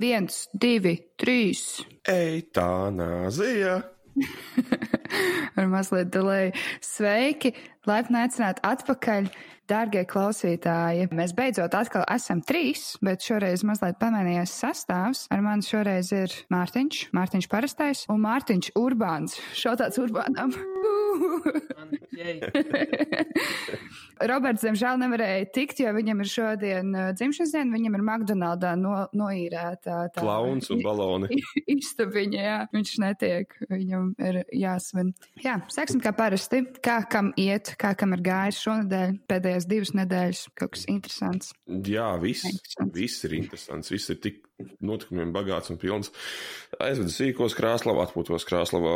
Viens, divi, trīs. Eitānāzija. Ar mazliet delēju. Sveiki! Laipni aicināti atpakaļ, dārgie klausītāji. Mēs beidzot atkal esam trīs, bet šoreiz mazliet pamainījās sastāvs. Ar mani šoreiz ir Mārtiņš, Mārtiņš parastais un Mārtiņš Urbāns. Šautāts Urbānam. Roberts, diemžēl, nevarēja tikt, jo viņam ir šodien uh, dzimšanas diena. Viņam ir McDonaldā no, noīrēta tā Klauns un baloni. Istabiņa, jā. Viņš netiek, viņam ir jāsvin. Jā, sāksim kā parasti. Kā kam iet, kā kam ir gājis šonadēļ, pēdējās divas nedēļas, kaut kas interesants. Jā, viss, viss ir interesants. Viss ir tik notikumiem bagāts un pilns. Aizvedu sīkos Krāslavā, atpūtos Krāslavā.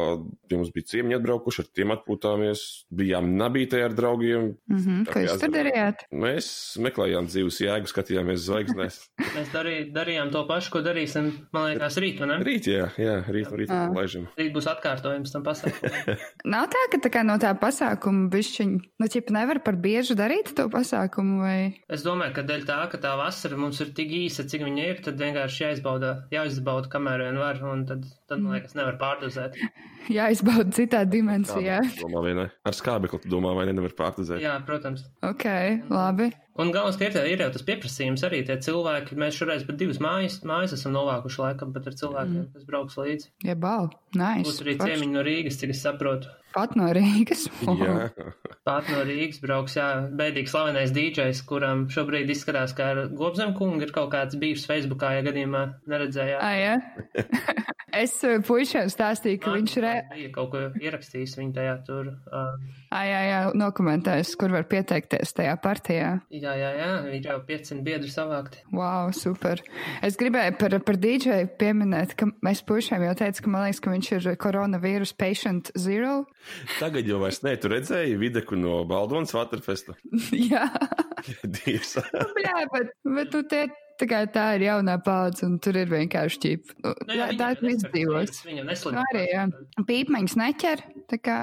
Pie mums bija ciemiņi atbraukuši, ar tiem atpūtāmies. Bijām nabītē ar draugiem. Mm -hmm. Ko jūs tur darījāt? Mēs meklējām dzīves jēgu, skatījāmies zvaigznēs. Mēs darī, darījām to pašu, ko darīsim, man liekas, rīt, vai ne? Rīt, jā, jā rīt, rīt Ā. laižam. Rīt būs atkārtojums tam pasākumam. Nav tā, ka tā kā no tā pasākuma bišķiņ, nu, ķip nevar par biežu darīt to pasākumu vai. es domāju, ka dēļ tā, ka tā vasara mums ir tik īsa, cik viņa ir, tad vienkārši jāizbauda, jāizbauda, kamēr vien var, un tad, tad man liekas, nevar pārdozēt. jāizbauda citā dimensijā. Domā, vai ne? Ar skābekli tu domā, vai ne, nevar pārtuzēt. Jā, protams. Ok, labi. Un galvenais, ka ir, ir jau tas pieprasījums arī tie cilvēki. Mēs šoreiz pat divas mājas, mājas esam novākuši laikam, bet ar cilvēkiem, mm. kas brauks līdzi. Ja bau, nice. Būs arī ciemiņi no Rīgas, cik es saprotu. Pat no Rīgas. Jā, Pat no Rīgas brauks, jā, bēdīgi slavenais DJs, kuram šobrīd izskatās, ka ar Gobzem kungu ir kaut kāds bijis Facebookā, ja gadījumā neredzējāt. Ah, ja? es eh, puišiem stāstīju, ka viņš re... bija kaut ko ierakstījis viņa tajā tur. Uh, Ah, jā, jā, nokomentējis, kur var pieteikties tajā partijā. jā, jā, jā, ir jau 500 biedri savākti. Wow, super. Es gribēju par, par DJ pieminēt, ka mēs puišiem jau teicu, ka man liekas, ka viņš ir koronavīrus patient zero. tagad jau vairs ne, tu redzēji videku no Baldonas Waterfesta. jā. Dievs. Jā, bet, bet nu, tie, tā, kā tā ir jaunā paudze, un tur ir vienkārši ķīpa. Nu, jā, tā ir izdzīvos. Viņam Nu, neslīd. arī, jā. Pīpmaņas neķer, tā kā.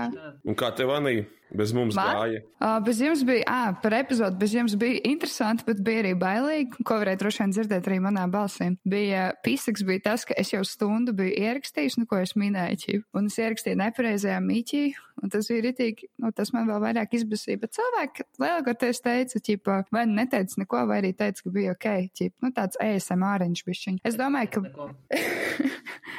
Un kā tev, Anī, bez mums Man? gāja? Uh, bez jums bija, ah, par epizodu bez jums bija interesanti, bet bija arī bailīgi, ko varēja droši vien dzirdēt arī manā balsī. Bija pīsaks, bija tas, ka es jau stundu biju ierakstījis, nu, ko es minēju, un es ierakstīju nepareizajā mīķī, un tas bija ritīgi, nu, tas man vēl vairāk izbasīja, bet cilvēki lielākoties teica, ķip, vai nu neteica neko, vai arī teica, ka bija ok, ķip, nu, tāds ASMR-iņš bišķiņ. Es domāju, ka.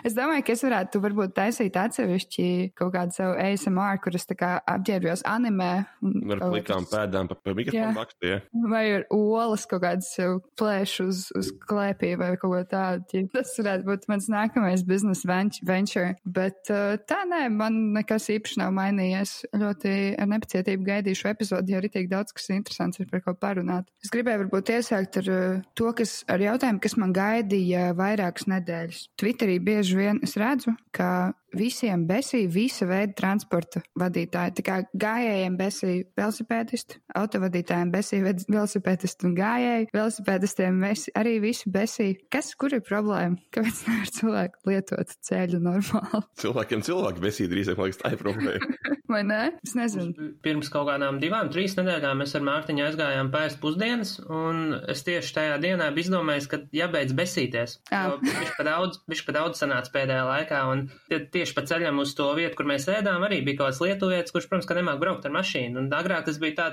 Es domāju, ka es varētu varbūt taisīt atsevišķi kaut kādu savu ASMR, kuras tā kā apģērbjos animē. un Ar kaut plikām pēdām pa, pa mikrofonu bakstu, jā. Vai ar olas kaut kādas plēš uz, uz klēpī vai kaut ko tādu. Tas varētu būt mans nākamais biznesa venture. Bet uh, tā nē, man nekas īpaši nav mainījies. Ļoti ar nepacietību gaidīšu epizodi, jo arī tik daudz kas interesants ir par ko parunāt. Es gribēju varbūt iesākt ar uh, to, kas ar jautājumu, kas man gaidīja vairākas nedēļas. Twitterī bieži vien es redzu, ka visiem besī visa veida transporta vadītāji. Tā kā gājējiem besī velosipēdisti, autovadītājiem besī ved- velosipēdisti un gājēji, velosipēdistiem arī visi besī. Kas, kur ir problēma? Kāpēc nevar cilvēki lietot ceļu normāli? Cilvēkiem cilvēki besīdi drīzāk, man liekas, tā ir problēma. Vai ne? Es nezinu. Pirms kaut kādām divām, trīs nedēļām mēs ar Mārtiņu aizgājām pēst pusdienas, un es tieši tajā dienā biju izdomājis, ka jābeidz besīties. Viņš pa daudz, viņš pa daudz sanāca pēdējā laikā, un tie, tieši pa ceļam uz to vietu, kur mēs ēdām, arī bija kaut kāds lietuvietis, kurš, protams, ka nemāk braukt ar mašīnu. Un agrāk tas bija tā,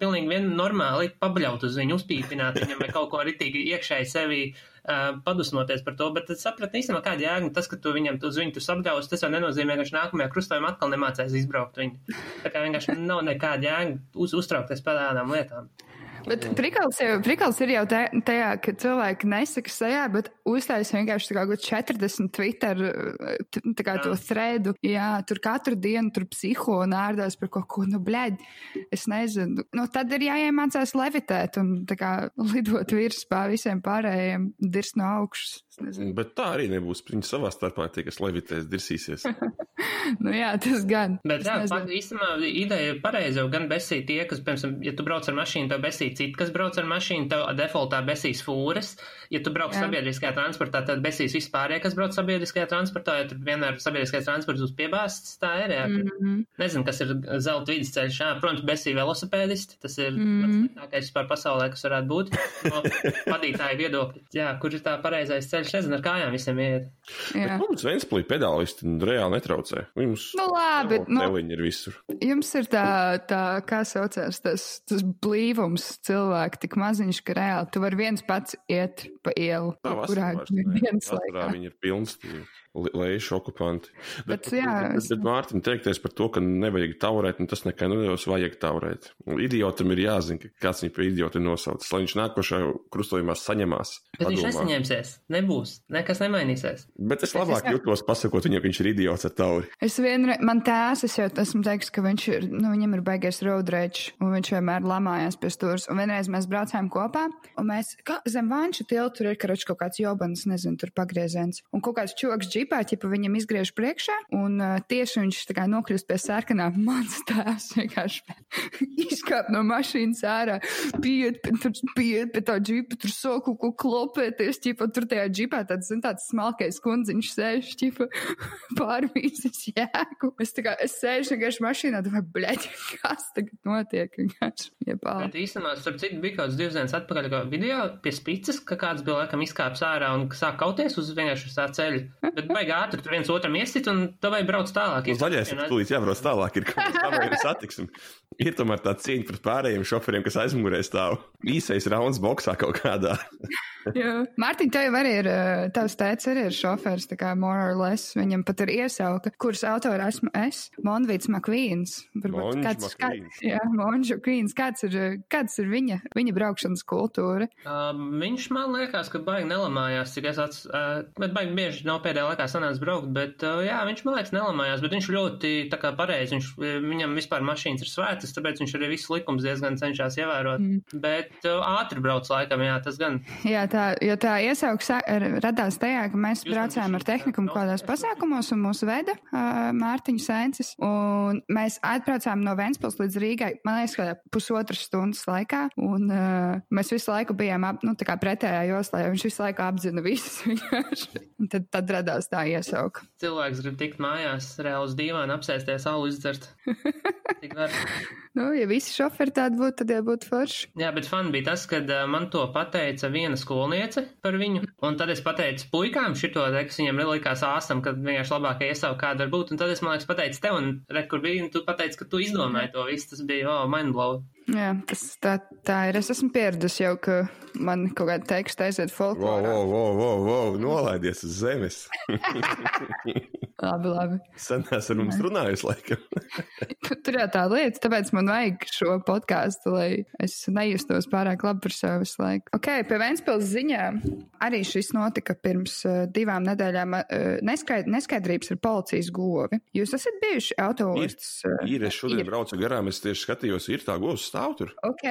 pilnīgi vien normāli pabļaut uz viņu, uzpīpināt viņam vai kaut ko ritīgi iekšēji sevi uh, padusmoties par to, bet es sapratu īstenībā, kāda jēga, tas, ka tu viņam tu uz viņu tu sabļaus, tas jau nenozīmē, ka viņš nākamajā krustojumā atkal nemācēs izbraukt viņu. Tā kā vienkārši nav nekāda jēga uz, uztraukties par tādām lietām. Bet prikals, jau, prikals ir jau tajā, ka cilvēki nesaka sejā, bet uztaisa vienkārši kaut 40 Twitter, kā to threadu. Jā, tur katru dienu tur psiho un ārdās par kaut ko, nu, blēd, es nezinu. Nu, tad ir jāiemācās levitēt un tā kā lidot virspā visiem pārējiem, dirst no augšas. Bet tā arī nebūs. Viņi savā starpā tie, kas levitēs, dirsīsies. Nu, jā, tas gan. Bet jā, pat, īstenībā ideja ir pareiza, jo gan besīt tie, kas, piemēram, ja tu brauc ar mašīnu, tev besīt citi, kas brauc ar mašīnu, tev defaultā besīs fūras. Ja tu brauc Jā. sabiedriskajā transportā, tad besīs vispārējie, kas brauc sabiedriskajā transportā, ja tur vienmēr sabiedriskais transports būs piebāsts, tā ir. Jā. Mm -hmm. Nezinu, kas ir zelta vidusceļš. Jā, protams, besī velosipēdisti. Tas ir Mhm. pats sliktākais vispār pasaulē, kas varētu būt. No vadītāja viedokļa. Jā, kur ir tā pareizais ceļš? Nezinu, ar kājām visiem iet. Mums Ventspilī pedālisti reāli netraucē. Mums Nu, labi, nu, ir visur. jums ir tā, tā kā saucās, tas, tas blīvums cilvēki tik maziņš, ka reāli tu vari viens pats iet pa ielu, Tā kurā vasarā ne. viens laikā. viņi ir pilns tie le- lejuši okupanti. Bet, jā, bet, es- bet Mārtiņ teikties par to, ka nevajag taurēt, nu tas nekā nedos, vajag taurēt. Idiotam ir jāzina, ka kāds viņu par idiotu ir nosaucis, lai viņš nākošajā krustojumā saņemās. Bet viņš padomā. nesaņemsies. Nebūs. Nekas nemainīsies. Bet es Bet es labāk jau- jūtos pasakot viņam, ka viņš ir idiots ar tauri. Es vienreiz, man tēvs, es jau esmu teiks, ka viņš ir, nu, viņam ir baigies road rage, un viņš vienmēr lamājās pie stūres. Un vienreiz mēs braucām kopā, un mēs, kā zem vanša tiltu, tur ir kaut kāds jobans, nezinu, tur pagrieziens. Un kaut kāds čoks džipā, ķipa viņam izgriež priekšā, un uh, tieši viņš tā kā nokrist pie sarkanā. Mans tēvs vienkārši izkāp no mašīnas ārā, piet, pie- tā džipa, tur soku, ko klopēties, ķipa, tur tajā džipā tāds, zin, tāds smalkais kundziņš sēž, ķipa, pārvīzes jēgu. Es tā kā, es sēžu vienkārši mašīnā, domāju, bļaļ, kas tagad notiek, vienkārši, jebā. Bet īstenībā, starp citu, bija kāds divas dienas atpakaļ video pie spīces, ka kāds bija laikam izkāps ārā un sāk kauties uz vienkārši uz tā ceļa. Bet baigi ātri tur viens otram iesit un tu vai brauc tālāk. Uz zaļais ir tūlīt jābrauc tālāk, ir kaut kas pavērts satiksmi. Ir tomēr tā cīņa pret pārējiem šoferiem, kas aizmugurē stāv. Īsais rauns boxā kaut kādā. Mārtiņ, tev arī ir, eh, tavs tēts arī ir šofērs, tā kā more or less. Viņam pat ir iesauka, kuras autora esmu es, Monvīts Makvīns. Varbūt kāds, kā, Makvīns. jā, Monžu Kvīns. Kāds ir, kāds ir viņa, viņa braukšanas kultūra? Um, viņš man liekas, ka baigi nelamājās, cik es ats, uh, bet baigi bieži nav pēdējā laikā sanācis braukt, bet jā, viņš man liekas nelamājās, bet viņš ļoti tā kā pareizi, viņš, viņam vispār mašīnas ir svētas, tāpēc viņš arī visus likumus diezgan cenšas ievērot, mm. bet ātri brauc laikam, jā, tas gan. Jā, tā, jo tā iesauka sa- r- radās tajā, ka mēs Jūs braucām ar tehnikumu kādos pasākumos un mūsu veda uh, Mārtiņu Sēncis. Un mēs atbraucām no Ventspils līdz Rīgai, man liekas, ka pusotras stundas laikā. Un uh, mēs visu laiku bijām ap, nu, tā kā pretējā joslā, jo viņš visu laiku apzina visus vienkārši. Tad, tad radās tā iesauka. Cilvēks grib tikt mājās, reāli uz dīvāna apsēsties, alu izdzert. Tik var. Nu, ja visi šoferi tādi būtu, tad jau būtu forši. Jā, bet fan bija tas, kad man to pateica viena skolniece par viņu, un tad es pateicu puikām šito, te, kas viņiem nelikās āsam, kad vienkārši labākie iesauka kāda var būt, un tad es, man liekas, pateicu tev, un re, kur bija, un tu pateici, ka tu izdomāji to visu, tas bija, oh, mindblow. Jā, tas tā, tā ir. Es esmu pieradusi jau, ka man kaut kāda teksta aiziet Wow, folklorā. wow, wow, wow, wow, nolaidies uz zemes. Labi, labi. Senās ar mums runājusi, laikam. Tur jau tā lieta, tāpēc man vajag šo podkāstu, lai es nejustos pārāk labi par sevi visu laiku. Ok, pie Vēnspils ziņām arī šis notika pirms uh, divām nedēļām. Uh, neskaid, neskaidrības ar policijas govi. Jūs esat bijuši autostas? Uh, Ir, es šodien braucu garām, es tieši skatījos, ir tā govs stāv tur. Ok,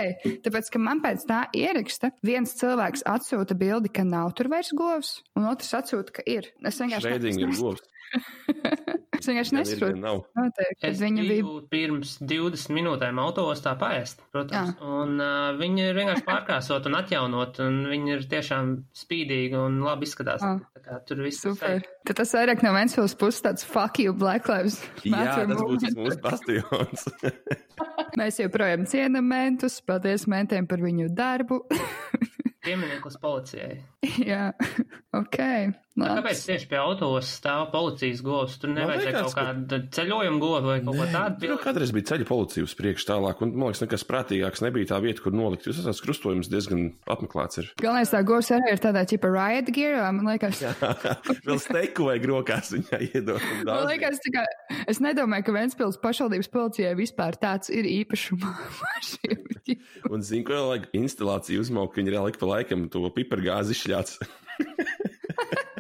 tāpēc, ka man pēc tā ieraksta, viens cilvēks atsūta bildi, ka nav tur vairs govs, un otrs atsūta, ka ir. Es vienkārši, Šreidīgi ir govs. es vienkārši ir, nesaprotu. Noteikti, Es viņa bija. pirms 20 minūtēm autostā paēst, protams, un uh, viņi ir vienkārši pārkrāsot un atjaunot, un viņi ir tiešām spīdīgi un labi izskatās. Tā kā tur viss Super. Tad tas vairāk no Ventspils puses tāds fuck you, Black Lives Jā, Matter tas būs movement. mūsu bastions. Mēs joprojām cienam mentus, paldies mentiem par viņu darbu. Piemineklis policijai. Jā, ok. Tā labi. Kāpēc tieši pie autos stāv policijas govs? Tur nevajadzēja kaut kādu ceļojumu govu vai kaut ko tādu. Tur jau kādreiz bija ceļa policija uz priekšu tālāk, un man liekas, nekas prātīgāks nebija tā vieta, kur nolikt. Jūs esat krustojums diezgan apmeklēts. Ir. Galvenais tā govs arī ir tādā čipa riot gearā, man liekas. Vēl steiku vai grokās viņai iedot. Man liekas, tā kā, es nedomāju, ka Ventspils pašvaldības policijai vispār tāds ir īpašuma mašīna. Un zinu, ko vajag instalāciju uzmaukt, ka viņi reāli pa laikam to pipargāzi izšļāts.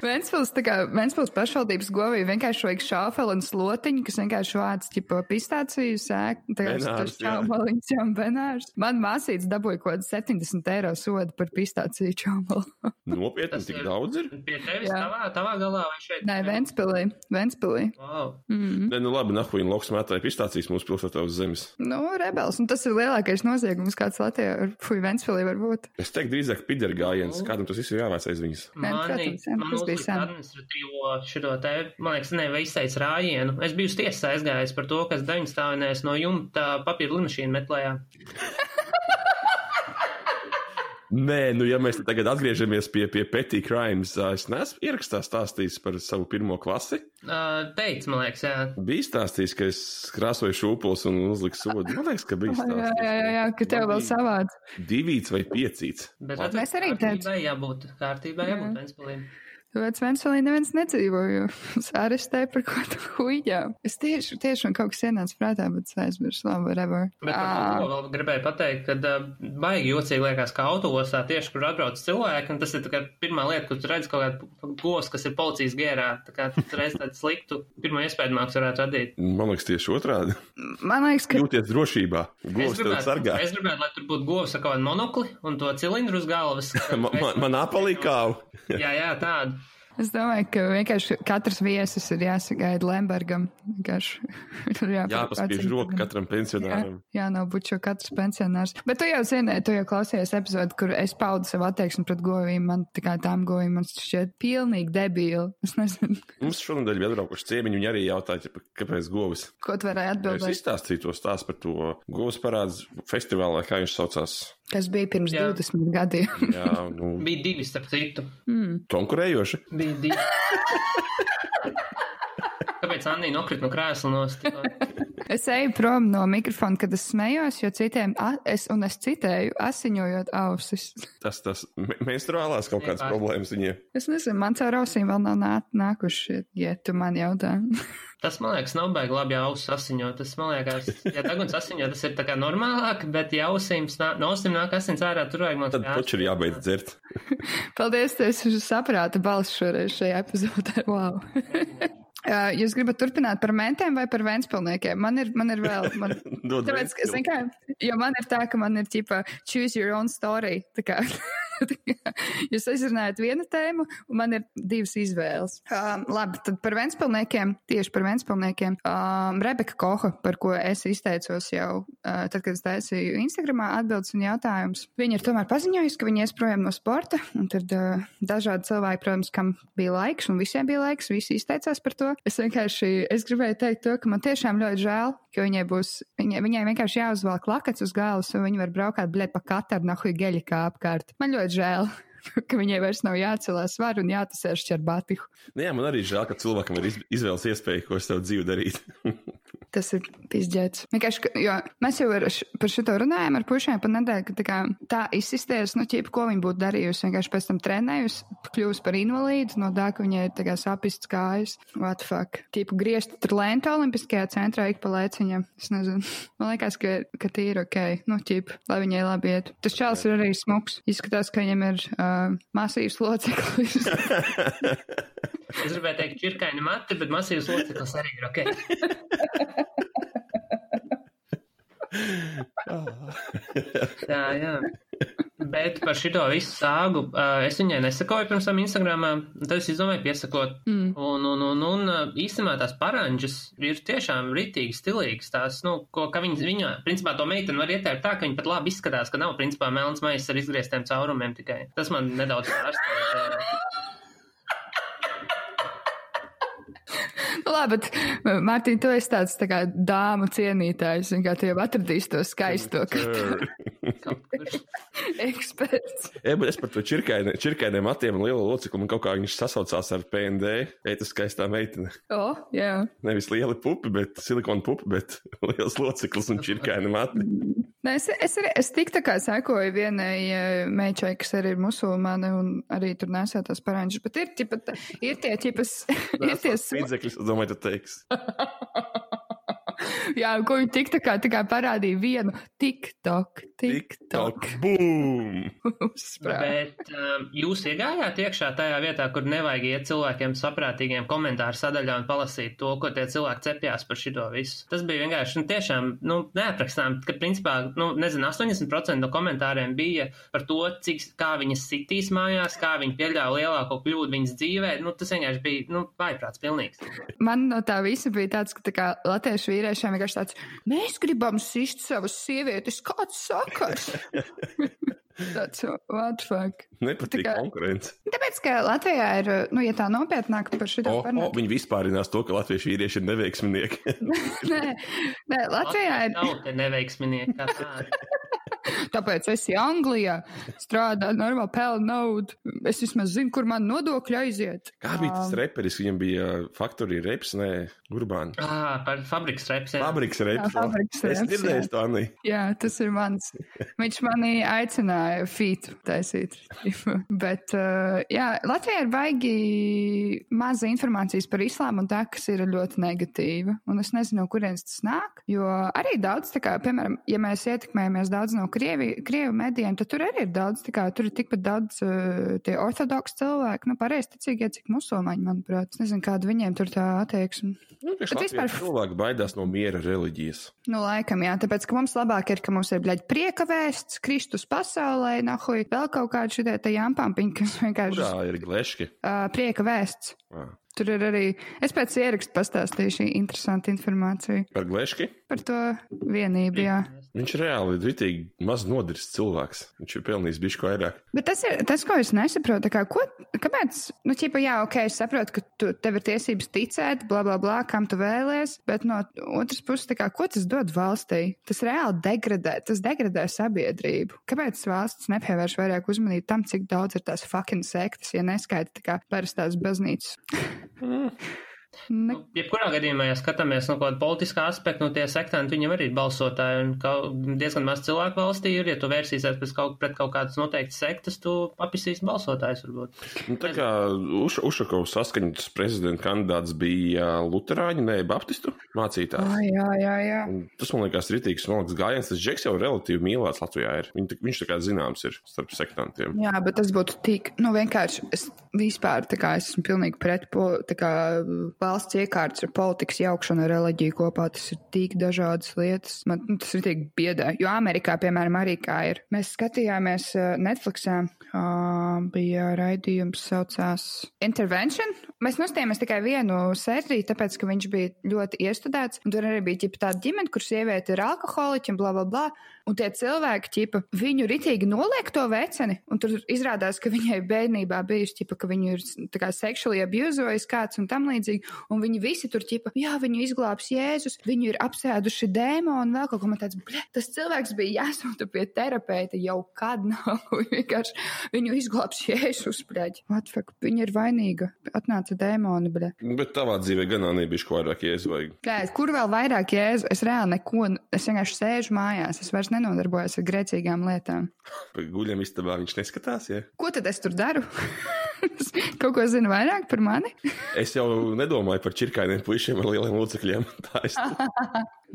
Ventspils, tā kā Ventspils pašvaldības govī vienkārši vajag šāfeli un slotiņu, kas vienkārši vāc, tipo, pistāciju sēk, tā kā tas čaumaliņš, jā, benārs. Man māsīts dabūja kaut kāds 70 eiro sodu par pistāciju čaumalu. Nopietni, tik daudz ir. Pie tevis Jā. tavā, tavā galā vai šeit? Nē, Ventspilī, Ventspilī. Wow. Mm. Nē, nu labi, nahuīna lauks mētāja pistācijas mūsu pilsētā uz zemes. Nu, rebels, un tas ir lielākais noziegums, kāds Latvijā ar Fui Ventspilī var būt. Es teiktu, drīzāk pideru gājiens, Nu. kādam tas viss ir jāvāc aiz viņas. Nē, Mani, protams, jā, man tas bija sen. administratīvo šito te, man liekas, ne, vai izteica rājienu. Es biju uz tiesas aizgājis par to, kas deviņas stāvinēs no jumta papīra limašīnu meklējā. Nē, nu ja mēs tagad atgriežamies pie, pie petty crimes, es neesmu ierakstā stāstījis par savu pirmo klasi. Uh, teica, man liekas, jā. Bija stāstījis, ka es krāsoju šūpulis un uzliku sodu. Man liekas, ka bija Jā, jā, stāstījis. jā, jā, ka tev vēl savāds. Divīts vai piecīts. Bet Mēs arī teicu. kārtībai jābūt, kārtībai Jā. jābūt Ventspilī. Tāpēc Ventspilī neviens nedzīvo, jo es arestēju par ko tu huīģā. Es tieši, tieši man kaut kas ienāca prātā, bet es aizmirsu, labi, whatever. Bet par to vēl gribēju pateikt, ka uh, baigi jocīgi liekas, ka autosā tieši, kur atbrauc cilvēki, un tas ir tā pirmā lieta, kur tu redz kaut kādu gos, kas ir policijas gērā. Tā kā tu reiz tādu sliktu, pirmo iespējamāks varētu radīt. Man liekas, tieši otrādi. Man liekas, ka Jūties drošībā. Govs tev sargā. es gribētu, lai tur būtu govs ar kaut kādu monokli un to cilindru uz galvas. Man, man, man apalī kāvu. Jā, jā, tādu. Es domāju, ka vienkārši katrs viesis ir jāsagaida Lembergam. Ir jāpārbaud Jāpaspiež roka katram pensionāram. Jā, jā, nav šo katrs pensionārs. Bet tu jau zini, tu jau klausies epizodu, kur es paudu savu attieksmi pret govīm. Man tā kā tām govīm man šķiet pilnīgi debīli. Es nezinu, Mums šonadēļ bija atbraukuši ciemiņi, viņi arī jautāja, kāpēc govis. ko tu varēji Es atbildēt. izstāstīju to stāstu par to govs parāds festivālā, kā viņš saucās. Kas bija pirms Jā. 20 gadiem? Jā, nu, Bija divi, starp citu. Mm. konkurējoši. Bija divi. Kāpēc Anna nokrita no krēsla nost? Es eju prom no mikrofona, kad es smējos, jo citiem, a, es, un es citēju, asiņojot ausis. Tas, tas me- menstruālās kaut kādas problēmas viņiem. Es nezinu, man caur ausīm vēl nav nā, nākuši, ja tu man jautā. Tas, man liekas, nav baigi labi ja ausis asiņot. Tas, man liekas, ja deguns asiņo, tas ir tā kā normālāk, bet ja ausīm, snā, no ausīm nāk asins ārā, tur vajag man Tad taču ir jābeidz dzert. Paldies, ir saprāta balss šoreiz šajā epizodē. Wow. Uh, Jūs gribat turpināt par mentiem vai par Vēnspilniekiem? Man ir, man ir vēl. Man, tāpēc, zin kā, jo man ir tā, ka man ir ķipa choose your own story. Tā kā, tā kā jūs izrunājat vienu tēmu, un man ir divas izvēles. Um, labi, tad par Vēnspilniekiem, tieši par Vēnspilniekiem. Um, Rebeka Koha, par ko es izteicos jau, uh, tad, kad es taisīju Instagramā atbildes un jautājumus. Viņa ir tomēr paziņojusi, ka viņa ies projām no sporta, un tad uh, dažādi cilvēki, protams, kam bija laiks, un visiem bija laiks, visi izteicās par to. Es vienkārši, es gribēju teikt to, ka man tiešām ļoti žēl, ka viņai būs, viņai, viņai vienkārši jāuzvelk lakats uz galvas, un viņa var braukāt, bļet, pa katru nahuj geļa kā apkārt. Man ļoti žēl. ka viņai vairs nav jācelās svaru un jātasēž ar batiku. Nu, jā, man arī žēl, ka cilvēkam ir iz- izvēles iespēja, ko es tev dzīvi darīt. Tas ir pizdzēts. Vienkārši, jo mēs jau š- par šito runājām ar pušiem pa nedēļu, ka tā, kā, tā izsisties, nu, ķip, ko viņa būtu darījusi. Vienkārši pēc tam trenējusi, kļūst par invalīdu, no tā, ka viņai ir tā kā sapists kājas. What the fuck? Tipu griezt tur lēnta olimpiskajā centrā ik pa lēciņam. Es nezinu. Man liekas, ka, ka tie ir ok. Nu, ķip, lai viņai labi iet. Tas čels ir arī smuks. Izskatās, ka viņam ir uh, masīvs loceklis. Es gribēju teikt, čirkaini mati, bet masīvs loceklis arī ir ok. Jā, jā. Bet par šito visu sāgu es viņai nesakoju pirms tam Instagramā, tad es izdomāju piesakot. Mm. Un, un, un, un īstenībā tās paranģas ir tiešām ritīgi stilīgas. Tās, nu, ko, ka viņa, viņa, principā, to meiteni var ieteikt tā, ka viņa pat labi izskatās, ka nav, principā, melns maisis ar izgrieztiem caurumiem tikai. Tas man nedaudz pārsteidz. Nu, Labi, bet, Mārtiņ, tu esi tāds tā kā dāmu cienītājs, un kā tu jau atradīsi to skaisto eksperts. Jā, bet es par to čirkaini- čirkainiem matiem un lielo locekli man kaut kā viņš sasaucās ar PND. Eita skaistā meitene. O, oh, jā. Nevis lieli pupi, bet silikona pupi, bet liels loceklis un čirkaini mati. Nē, es, es, arī, es tik tā kā sekoju vienai uh, meičai, kas arī ir musulmane un arī tur nesā tās paranģas, bet ir, ķipa, ir tie ķipas, ir tie so- Līdzekļus, es domāju, tu teiksi. Jā, ko viņi tik tā kā, tā kā parādīja vienu TikTok, TikTok. Bum! Bet um, jūs iegājāt iekšā tajā vietā, kur nevajag iet cilvēkiem saprātīgiem komentāru sadaļā un palasīt to, ko tie cilvēki cepjās par šito visu. Tas bija vienkārši, nu, tiešām, nu, neaprakstām, ka, principā, nu, nezinu, 80% no komentāriem bija par to, cik, kā viņas sitīs mājās, kā viņi pieļāva lielāko kļūdu viņas dzīvē. Nu, tas vienkārši bija, nu, vaiprāts pilnīgs. Man no tā visa bija tāds, ka tā kā latviešu vīriešiem vienkārši tāds, mēs gribam sist savas sievietes, kāds sakars? tāds, what fuck? Nepatīk Tā kā- konkurence. Tāpēc, ka Latvijā ir, nu, ja tā nopietnāk par šo O, o, parunāt. viņi vispārinās to, ka latviešu vīrieši ir neveiksminieki. Nē, nē, Latvijā ir. Nav te neveiksminieki. Tāpēc es esmu Anglijā, strādāju, normāli pelnu naudu. Es vismaz zinu, kur man nodokļi aiziet. Kā bija tas reperis? Viņam bija faktorija reps, nē, urbāna. Ah, par fabriks reps. jā. Fabriks reps. Jā, fabriks Es reps, dzirdēju jā. to, Anī. Jā, tas ir mans. Viņš manī aicināja fītu taisīt. Bet, uh, jā, Latvijā ir baigi maza informācijas par islāmu un tā, kas ir ļoti negatīva. Un es nezinu, no kurienes tas nāk. Jo arī daudz, tā kā, piemēram, ja mēs ietekmējamies daudz no Krievi, Krievu medijiem, tad tur arī ir daudz, kā, tur ir tikpat daudz uh, tie ortodoksi cilvēki, nu, pareizi ticīgie, cik musulmaņi, manuprāt. Es nezinu, kāda viņiem tur tā attieksme. Nu, Bet vispār- cilvēki baidās no miera reliģijas. Nu, laikam, jā, tāpēc, ka mums labāk ir, ka mums ir, bļaļ, prieka vēsts, Kristus pasaulē, nahuj, vēl kaut kādi šitie te jāmpampiņi, kas vienkārši Kurā ir gleški? uh, prieka vēsts. Ah. Tur ir arī, es pēc ierakstu pastāstīšu šī interesanta informācija Par gleški? par to vienību, jā. Viņš reāli ir ritīgi maz nodarījis cilvēks. Viņš ir pelnījis bišku vairāk. Bet tas ir tas, ko es nesaprotu. Kā, ko, kāpēc? Nu, ķipa, jā, ok, es saprotu, ka tu, tev ir tiesības ticēt, bla, bla, bla, kam tu vēlies, bet no otras puses, kā, ko tas dod valstī? Tas reāli degradē, tas degradē sabiedrību. Kāpēc valsts nepievērš vairāk uzmanību tam, cik daudz ir tās fucking sektas, ja neskaita tā kā parastās baznīcas? Mm-hmm. Ne, Nu, Jebkurā gadījumā, ja skatāmies no kaut kāda politiskā aspekta, nu tie sektanti viņam arī ir balsotāji, un kaut, diezgan maz cilvēku valstī ir, ja tu vērsīsies pēc kaut, pret kaut kādas noteiktas sektas, tu apisīsi balsotājus varbūt. Nu, tā kā Uš Ušakovs saskaņots prezidenta kandidāts bija Luterāņu, ne Baptistu mācītājs. jā, jā, jā. Un Tas man liekas, rītīgs smalks gājiens. Tas džeks jau relatīvi mīlēts Latvijā. Ir. Viņ, viņš tā kā zināms ir starp sektantiem. Jā, bet tas būtu tik, nu, vienkārši es vispār, tā kā es esmu pilnīgi pret, tā kā valsts iekārtas ar politikas jaukšanu ar reliģiju kopā, tas ir tik dažādas lietas. Man nu, tas ir tik biedē, jo Amerikā, piemēram, arī kā ir. Mēs skatījāmies uh, Netflixā, uh, bija raidījums saucās Intervention. Mēs nostājāmies tikai vienu sēriju, tāpēc, ka viņš bija ļoti iestudēts, un tur arī bija tāda ģimene, kur sieviete ir alkoholiķi un bla, bla, bla. Un tie cilvēki, ķipa, viņu ritīgi noliek to veceni, un tur izrādās, ka viņai bērnībā bijusi, ķipa, ka viņu ir seksuāli abuzojis kāds un tam līdzīgi, un viņi visi tur, ķipa, jā, viņu izglābs Jēzus, viņu ir apsēduši dēmoni vēl kaut ko man tāds, bļa, tas cilvēks bija jāsūta pie terapeita jau kad nav, vienkārši viņu izglābs Jēzus. What fuck, viņa ir vainīga, atnāca dēmoni, bļa. Bet tavā dzīvē gan nav bijuši vairāk iezvaigi. Bļa, kur vēl vairāk Jēzu? Es reāli neko, es vienkārši sēžu mājās, es vairs nenodarbojos ar grēcīgām lietām. Guļam istabā viņš neskatās. Ja? Ko tad es tur daru? Kaut ko zinu vairāk par mani? Es jau nedomāju par čirkainiem puišiem ar lieliem locekļiem. Tā ir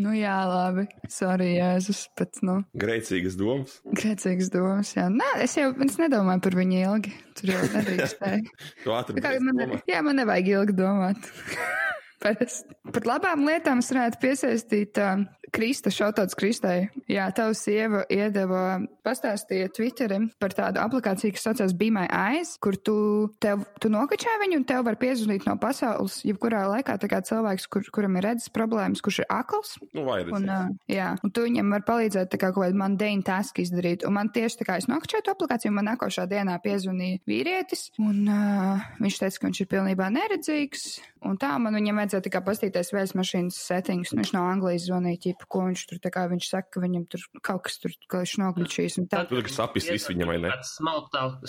Nu jā, labi. Sorry, Jēzus, bet, nu, grēcīgas domas. grēcīgas domas, jā. Nē, es jau, es nedomāju par viņu ilgi. Tur jau nedrīkstēju. Tu ātri Tā kā man, jā, man nevajag ilgi domāt. Parasti. Par labām lietām varētu piesaistīt uh, Krista, šautāts Kristai. Jā, tava sieva iedeva, pastāstīja Twitterim par tādu aplikāciju, kas saucās Be My Eyes, kur tu, tev, tu nokačā viņu un tev var piezvanīt no pasaules, jebkurā laikā, tā kā cilvēks, kur, kuram ir redzes problēmas, kurš ir akls. Nu, vairāk. Un, uh, jā, un tu viņam var palīdzēt tā kā kaut kādu mundane tasku izdarīt. Un man tieši tā kā es nokačēju to aplikāciju, man nākošā dienā piezvanīja vīrietis, un uh, viņš teica, ka viņš ir pilnībā neredzīgs. Un tā man viņam vajadzēja tikai pastīties vējas mašīnas settings. Nu, viņš no Anglijas zvanīja, ķipa, ko viņš tur, tā kā viņš saka, ka viņam tur kaut kas tur, ka viņš noglučīs. Un tā. Tu tā kā sapis viss viņam vai ne?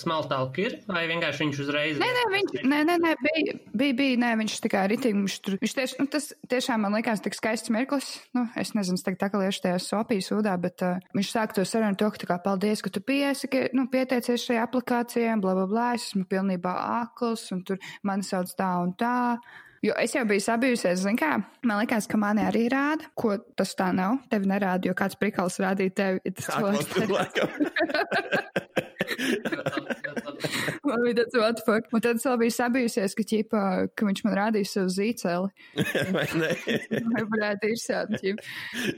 Smaltālk ir, vai vienkārši viņš uzreiz? Nē, nē, viņš, nē, nē, nē bija, bija, bija, nē, viņš kā ritīgi, viņš tur, viņš tieši, nu, tas tiešām man likās tik skaists mirklis, nu, es nezinu, es tagad tā kā liešu tajā sopijas sūdā, bet uh, viņš sāk to sarunu to, ka tā kā paldies, ka tu piesaki, nu, pieteicies šajā aplikācijā, bla, bla, bla, es esmu pilnībā akls, un tur mani sauc tā un tā. Jo es jau biju sabijusies, zin kā, man liekas, ka mani arī rāda, ko tas tā nav. Tevi nerāda, jo kāds prikals rādīja tevi. Tas man bija tāds what fuck. Un tad es vēl biju sabijusies, ka, ķipa, ka viņš man rādīja savu zīceli. Vai ne? Varētu ir sādi, ķip.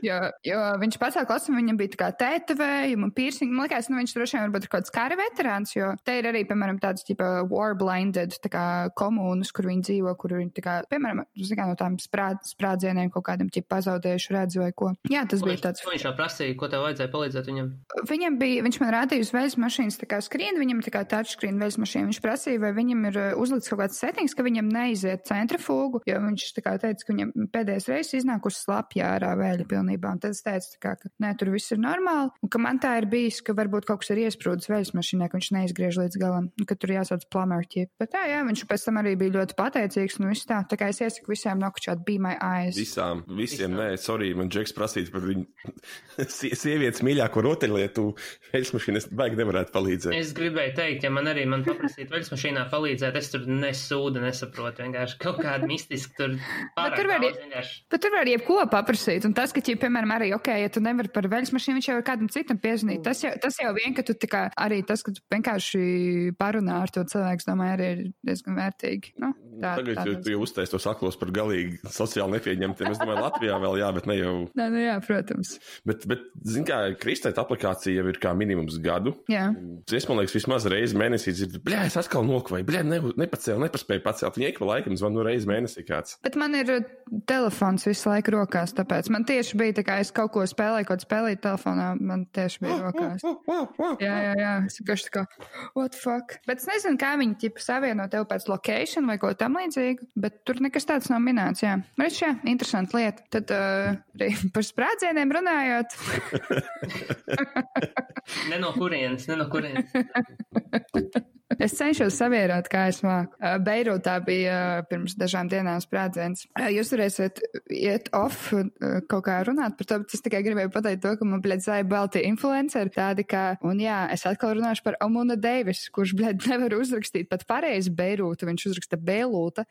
Jo, jo viņš pats klasē, viņam bija tā kā tētavējumi un piercing. Man liekas, nu viņš droši vien varbūt ir kaut kāds kara veterāns, jo te ir arī, piemēram, tāds, ķipa, war blinded, tā kā komunas, kur viņi dzīvo, kur viņi, tā kā, piemēram, kā no tām sprād, sprādzieniem kaut kādam, ķipa, pazaudējuši redzu vai ko. Jā, tas Ko bija viņš- tāds. Ko viņš jau prasīja, ko tev vajadzēja palīdzēt viņam? Viņam bija, viņš man rādīja uz veļas mašīnas tā kā skrienu, viņam tā kā touchscreen veļas mašīna. Viņš prasīja, vai viņam ir uh, uzlikts kaut kāds settings, ka viņam neiziet centrifugu, jo viņš tā kā teica, ka viņam pēdējais reizes iznākusi slapja ārā vēļa pilnībā. Un tad es teicu, kā, ka nē, tur viss ir normāli, un ka man tā ir bijis, ka varbūt kaut kas ir iesprūdis veļas mašīnā, ka viņš neizgriež līdz galam, ka tur jāsauc plumērķi. Bet tā, jā, viņš pēc tam arī bija ļoti pateicīgs, un viss tā, tā kā es iesaku visiem nokučāt, be my eyes. Visām, visiem, nē, sorry, man Džeks prasīja par viņu sie- sievietes mīļāko rotaļlietu. Veļas mašīna, es baigi nevarētu palīdzēt. Es gribēju teikt, ja man arī man paprasītu veļas mašīnā palīdzēt, es tur nesūdu, nesaprotu. Vienkārši kaut kāda mistiska tur pārāk tur var daudz vienkārši. Bet tur var jebko paprasīt. Un tas, ka, ja, piemēram, arī, ok, ja tu nevari par veļas mašīnu, viņš jau ir kādam citam piezvanīt. Tas jau, tas jau vien, ka tu tā kā, arī tas, ka tu vienkārši parunā ar to cilvēku, es domāju, arī ir diezgan vērtīgi. Nu, tā, Tagad tā, jau tu jau uztais tos aklos par galīgi sociāli nepieņemtiem. Es domāju, Latvijā vēl jā, bet ne jau. Nē, nu jā, protams. Bet, bet zin kā, Kristēta aplikācija jau ir kā minimums gadu. Jā. Es man liekas, vismaz reizi mēnesī dzirdu, bļā, es atkal nokvēju, bļā, ne, nepacēlu, nepaspēju pacelt. Viņa ik pa laikam zvanu nu reizi mēnesī kāds. Bet man ir telefons visu laiku rokās, tāpēc man tieši bija tā, kā es kaut ko spēlēju, kaut spēlēju telefonā, man tieši bija rokās. Jā, jā, jā. Es vienkārši tā kā, what fuck. Bet es nezinu, kā viņi ķipa savieno tev pēc location vai ko tam līdzīgu, bet tur nekas tāds nav minēts, jā. Redz, jā, interesanti lieta. Tad uh, arī par sprādzieniem runājot. Ne no kurienes, ne no kurienes. Es cenšos savierot, kā es māku. Beirūtā bija pirms dažām dienām sprādziens. Jūs varēsiet iet off kaut kā runāt par to, bet es tikai gribēju pateikt to, ka man, bļed, zāja balti influenceri tādi kā, un jā, es atkal runāšu par Amuna Deivis, kurš, bļed, nevar uzrakstīt pat pareizi Beirūtu, viņš uzraksta Bēlūta.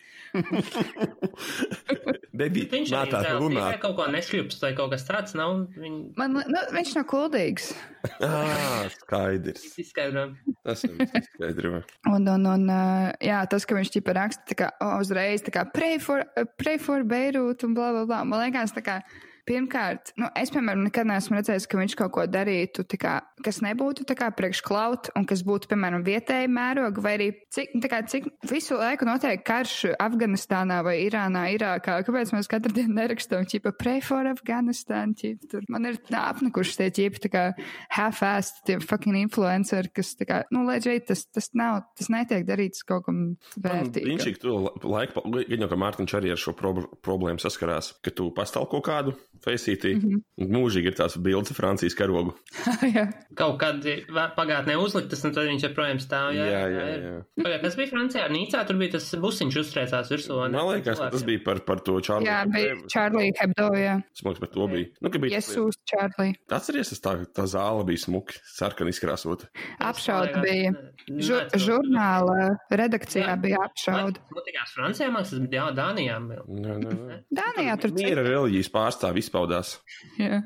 Nebija Viņš mātā runāt. tikai kaut ko nešļupst vai kaut kas tāds nav. Viņ Man, nu, viņš nav kuldīgs. Ah, skaidrs. izskaidro. Tas ir skaidrs. Un, un, un uh, jā, tas, ka viņš ķipa raksta tā kā uzreiz, tā kā pray for, pray for Beirut un bla, bla, bla. Man liekas, tā kā, pirmkārt, nu, es, piemēram, nekad neesmu redzējis, ka viņš kaut ko darītu, kā, kas nebūtu priekšklaut un kas būtu, piemēram, vietēji mēroga, vai arī cik, kā, cik visu laiku notiek karš Afganistānā vai Irānā, Irākā. Kāpēc mēs katru dienu nerakstām, ķipa, pray for Afganistan, ķipa, tur. Man ir apnikuši tie ķipa, tā kā half-assed, tie fucking influenceri, kas, tā kā, nu, leģēt, tas, tas nav, tas netiek darīts kaut kam vērtīgam. Viņš ir to laiku, gan jau kā Mārtiņš arī ar šo prob problēmu saskarās, ka tu pastāv kaut kādu feisītī, mm -hmm. mūžīgi ir tās bildes ar Francijas karogu. jā. Kaut kad pagātnē uzliktas, un tad viņš joprojām stāv. Jā, Jā, jā, ir. jā. Pagād, kas bija Francijā? Nīcā tur bija tas busiņš uztrēcās virsū. ne? Man liekas, ka tas bija par, par to Čārli. Jā, bija Charlie Hebdo, jā. Smags par to bija. Nu, ka bija tas- Jesūs Charlie. Atceries, tas tā, tā zāle bija smuki, sarkani izkrāsota. Apšauda bija. Nē, Žu, nē, žurnāla redakcijā Jā. bija apšauda. Notikās Francijā, man tas bija jā, Dānijā. Nē, nē, nē. Dānijā tur Miera reliģijas pārstāvi izpaudās. Jā,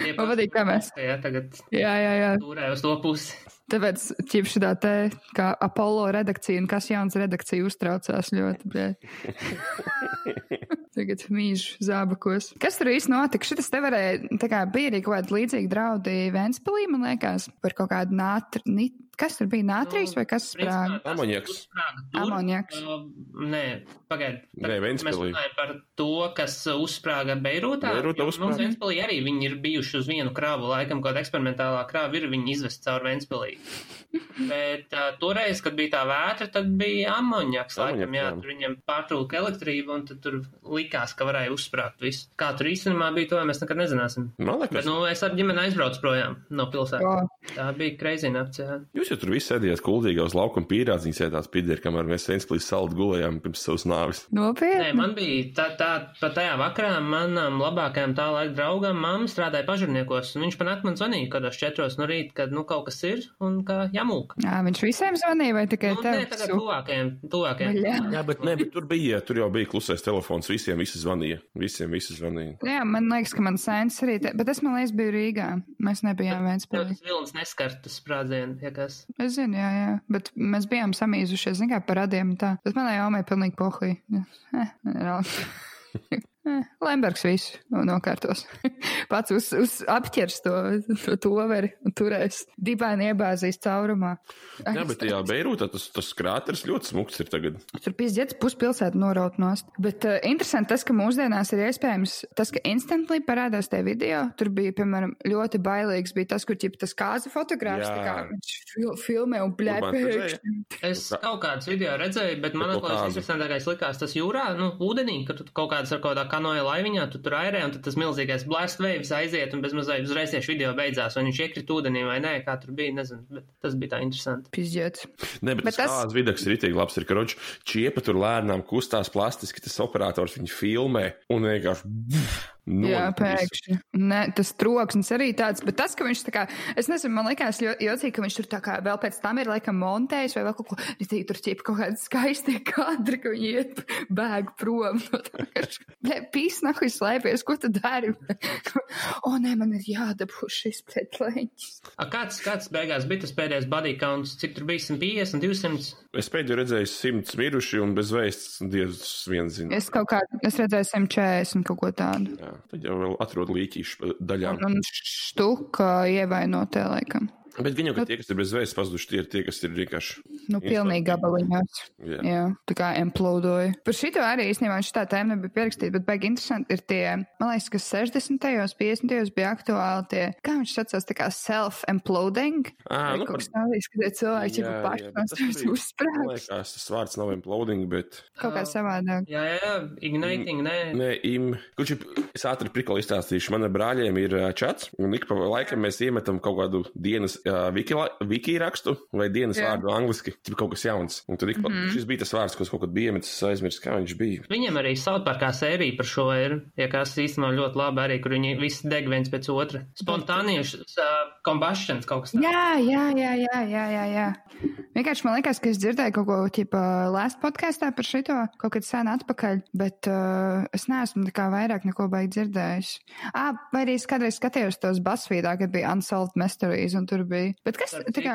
Tie Man patīk, kā mēs- Jā, tagad jā, jā. jā. turē uz to pusi. Tāpēc ķipši tā te, kā Apollo redakcija un kas jauns redakcija uztraucās ļoti. Tagad mīž zābakos. Kas tur īsti notika? Šitas te varēja, tā kā bija arī kaut kāda līdzīga draudi Ventspilī, man liekas, par kaut kādu nātri. nit- Kas tur bija? Nātrijas vai kas sprāga? Amoniaks. uzsprāga. Amoniaks. Uh, nē, pagaidi. Nē, Mēs runājam par to, kas uzsprāga Beirūtā. Beirūtā jo Mums uzsprāga. Ventspilī arī viņi ir bijuši uz vienu krāvu, laikam, kaut eksperimentālā krāva ir viņi izvest caur Ventspilī. Bet uh, toreiz, kad bija tā vētra, tad bija amoniaks, laikam, jā, tur viņiem pārtrūka elektrība, un tad tur likās, ka varēja uzsprāgt visu. Kā tur īstenībā bija, to mēs nekad nezināsim. Man Bet, liekas, nu, es ar ģimeni aizbraucu projām no pilsētas. Tā bija kreizina apcēla. Jūs jau tur visi sēdījāt kuldīgā uz laukuma pīrādziņas, ēdāt pideri, kamēr mēs viens plīs saldu gulējām pirms savas nāves. Nopietni. Nē, man bija tā, tā, pat tajā vakarā manam labākajam tā laika draugam mamma strādāja pažurniekos, un viņš panāk man zvanīja kādos četros no rīta, kad, nu, kaut kas ir, un kā jāmūk. Jā, viņš visiem zvanīja, vai tikai Nu, tev? nē, tagad tuvākajiem, tuvākajiem. Jā. Jā, bet, ne, bet tur bija, tur jau bija klusais telefons, visiem visi zvanīja. Visiem visi zvanīja. Jā, man liekas, ka man sēns arī, te, bet es man liekas biju Rīgā. Mēs nebijām viens pēc. tas vilnis neskartas sprādzienu, ja kas. Es zinu, jā, jā, bet mēs bijām samīzušies, zin kā par radiem un tā. Bet manai omai pilnīgi pohī. Eh, eh, Lembergs visu no, nokārtos. Pats uz, uz apķers to, to toveri un turēs. Dibāni iebāzīs caurumā. Jā, bet tajā Beirūtā tas, tas krāteris ļoti smuks ir tagad. Tur pizdzēts puspilsētu noraut nost. Bet uh, interesanti tas, ka mūsdienās ir iespējams tas, ka instantly parādās tie video. Tur bija, piemēram, ļoti bailīgs bija tas, kur ķip tas kāza fotogrāfs, tā kā viņš fil filmē un redzēja? Es kaut kādus video redzēju, bet man kāzu. interesantākais likās tas jūrā, nu, ūdenī, ka tu kaut kādas ar kaut kādā kanoja laiviņā, tu tur airē, un tad tas milzīgais blast waves aiziet, un bez mazliet uzreiz tieši video beidzās, vai viņš iekrita ūdenī vai nē, kā tur bija, nezinu, bet tas bija tā interesanti. Pizdzēts. Nē, bet, Bet tas tas- kāds videks ir itīgi labs. Ir, ka roģi čiepa tur lēnām kustās plastiski, tas operators viņu filmē un vienkārši. Jā, nolika visu. pēkšņi. Nē, tas troksnis arī tāds, bet tas, ka viņš tā kā, es nezinu, man liekas ļoti jocīgi, ka viņš tur tā kā vēl pēc tam ir laikam montējis vai vēl kaut ko, ritīgi tur ķip kaut kādi skaisti kadri, ka viņi iet bēg prom no tā. Nē, pīsnahu slēpies, ko tu dari? o, nē, man ir jādabū šis pretleņķis. A, kāds, kāds beigās bija tas pēdējais body counts, cik tur bija 150, 200? Es pēdējo redzēju simts miruši un bez vēsts dievs viens zina. Es kaut kā, es redzēju 140 kaut ko tādu. Jā, tad jau vēl atrod līķīšu daļām. Un štuka ievainotē laikam. Bet viņi jau, ka tie, kas ir bez vēsts pazuduši, tie ir tie, kas ir vienkārši. Nu, pilnīgi gabaliņos. Jā. Jā, tā kā implodoja. Par šito arī īstenībā šī tēma nebija pierakstīta, bet baigi interesanti ir tie, man liekas, ka 60. un 50. bija aktuāli tie, kā viņš saucās, tā kā self-imploding. Vai nu, kaut kas tāds, ka tie cilvēki jau Jā, paši no bet tas sevis bija- Man liekas, tas vārds nav imploding, bet. Kaut kā savādāk. Jā, jā, jā, igniting, nē. Nē, im, kurš ir, es ātri prikoli izstāstīšu, man ar brāļiem ir čats, un ik pa laikam mēs iemetam kaut kādu dienas ā, wiki, wiki rakstu vai dienas Jā. vārdu angliski, tikai kaut kas jauns. Un tad ik pa, mm -hmm. šis bija tas vārds, ko es kaut kad biju iemetis, aizmirsu, kā viņš bija. Viņiem arī Southparkā sērija par šo ir, ja kas īstenībā ļoti labi arī, kur viņi visi deg viens pēc otra. Spontānieši, uh, combustions kaut kas tāds. Jā, jā, jā, jā, jā, jā, jā. Vienkārši man liekas, ka es dzirdēju kaut ko, tipa, last podkāstā par šito kaut kad sen atpakaļ, bet uh, es neesmu tā kā vairāk neko baigi dzirdējis. Ā, vai arī es kādreiz skatījos tos basvīdā, kad bija Unsolved Mysteries, un tur bija. Bet kas, tā kā,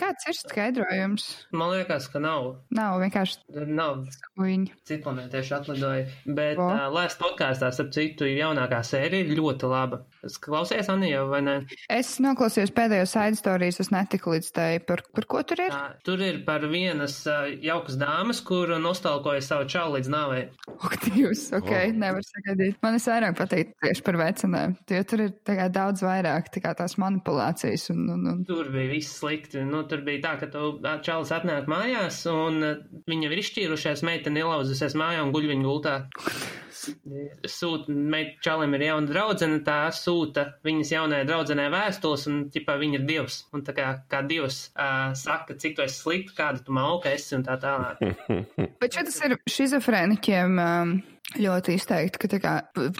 kāds ir skaidrojums? Man liekas, ka nav. Nav vienkārši Nav kuņi. citu planētieši atlidoja. Bet O. uh, Lēst podkāstā, starp citu, jaunākā sērija ir ļoti laba. Es klausies, Anija, vai ne? Es noklausījos pēdējo side stories, es netiku līdz tai, par, par ko tur ir. Tā, tur ir par vienas uh, jaukas dāmas, kur nostalkoja savu čauli līdz nāvei. Ak, Dievs, ok, O. nevar sagaidīt. Man ir vairāk patīk tieši par vecinēm, jo tur ir tā kā daudz vairāk tā kā tās manipulācijas un, un, un Tur bija viss slikti. Nu, tur bija tā, ka tu čalis atnāk mājās, un jau ir izšķīrušies, meitene ielauzusies mājā un guļ viņa gultā. Sūta, meit, čalim ir jauna draudzene, tā sūta viņas jaunajai draudzenei vēstules, un ķipā viņa ir dievs. Un tā kā, kā dievs uh, saka, cik tu esi slikti, kāda tu mauka esi un tā tālāk. Bet šis ir šizofrēniķiem um, ļoti izteikti, ka tā kā,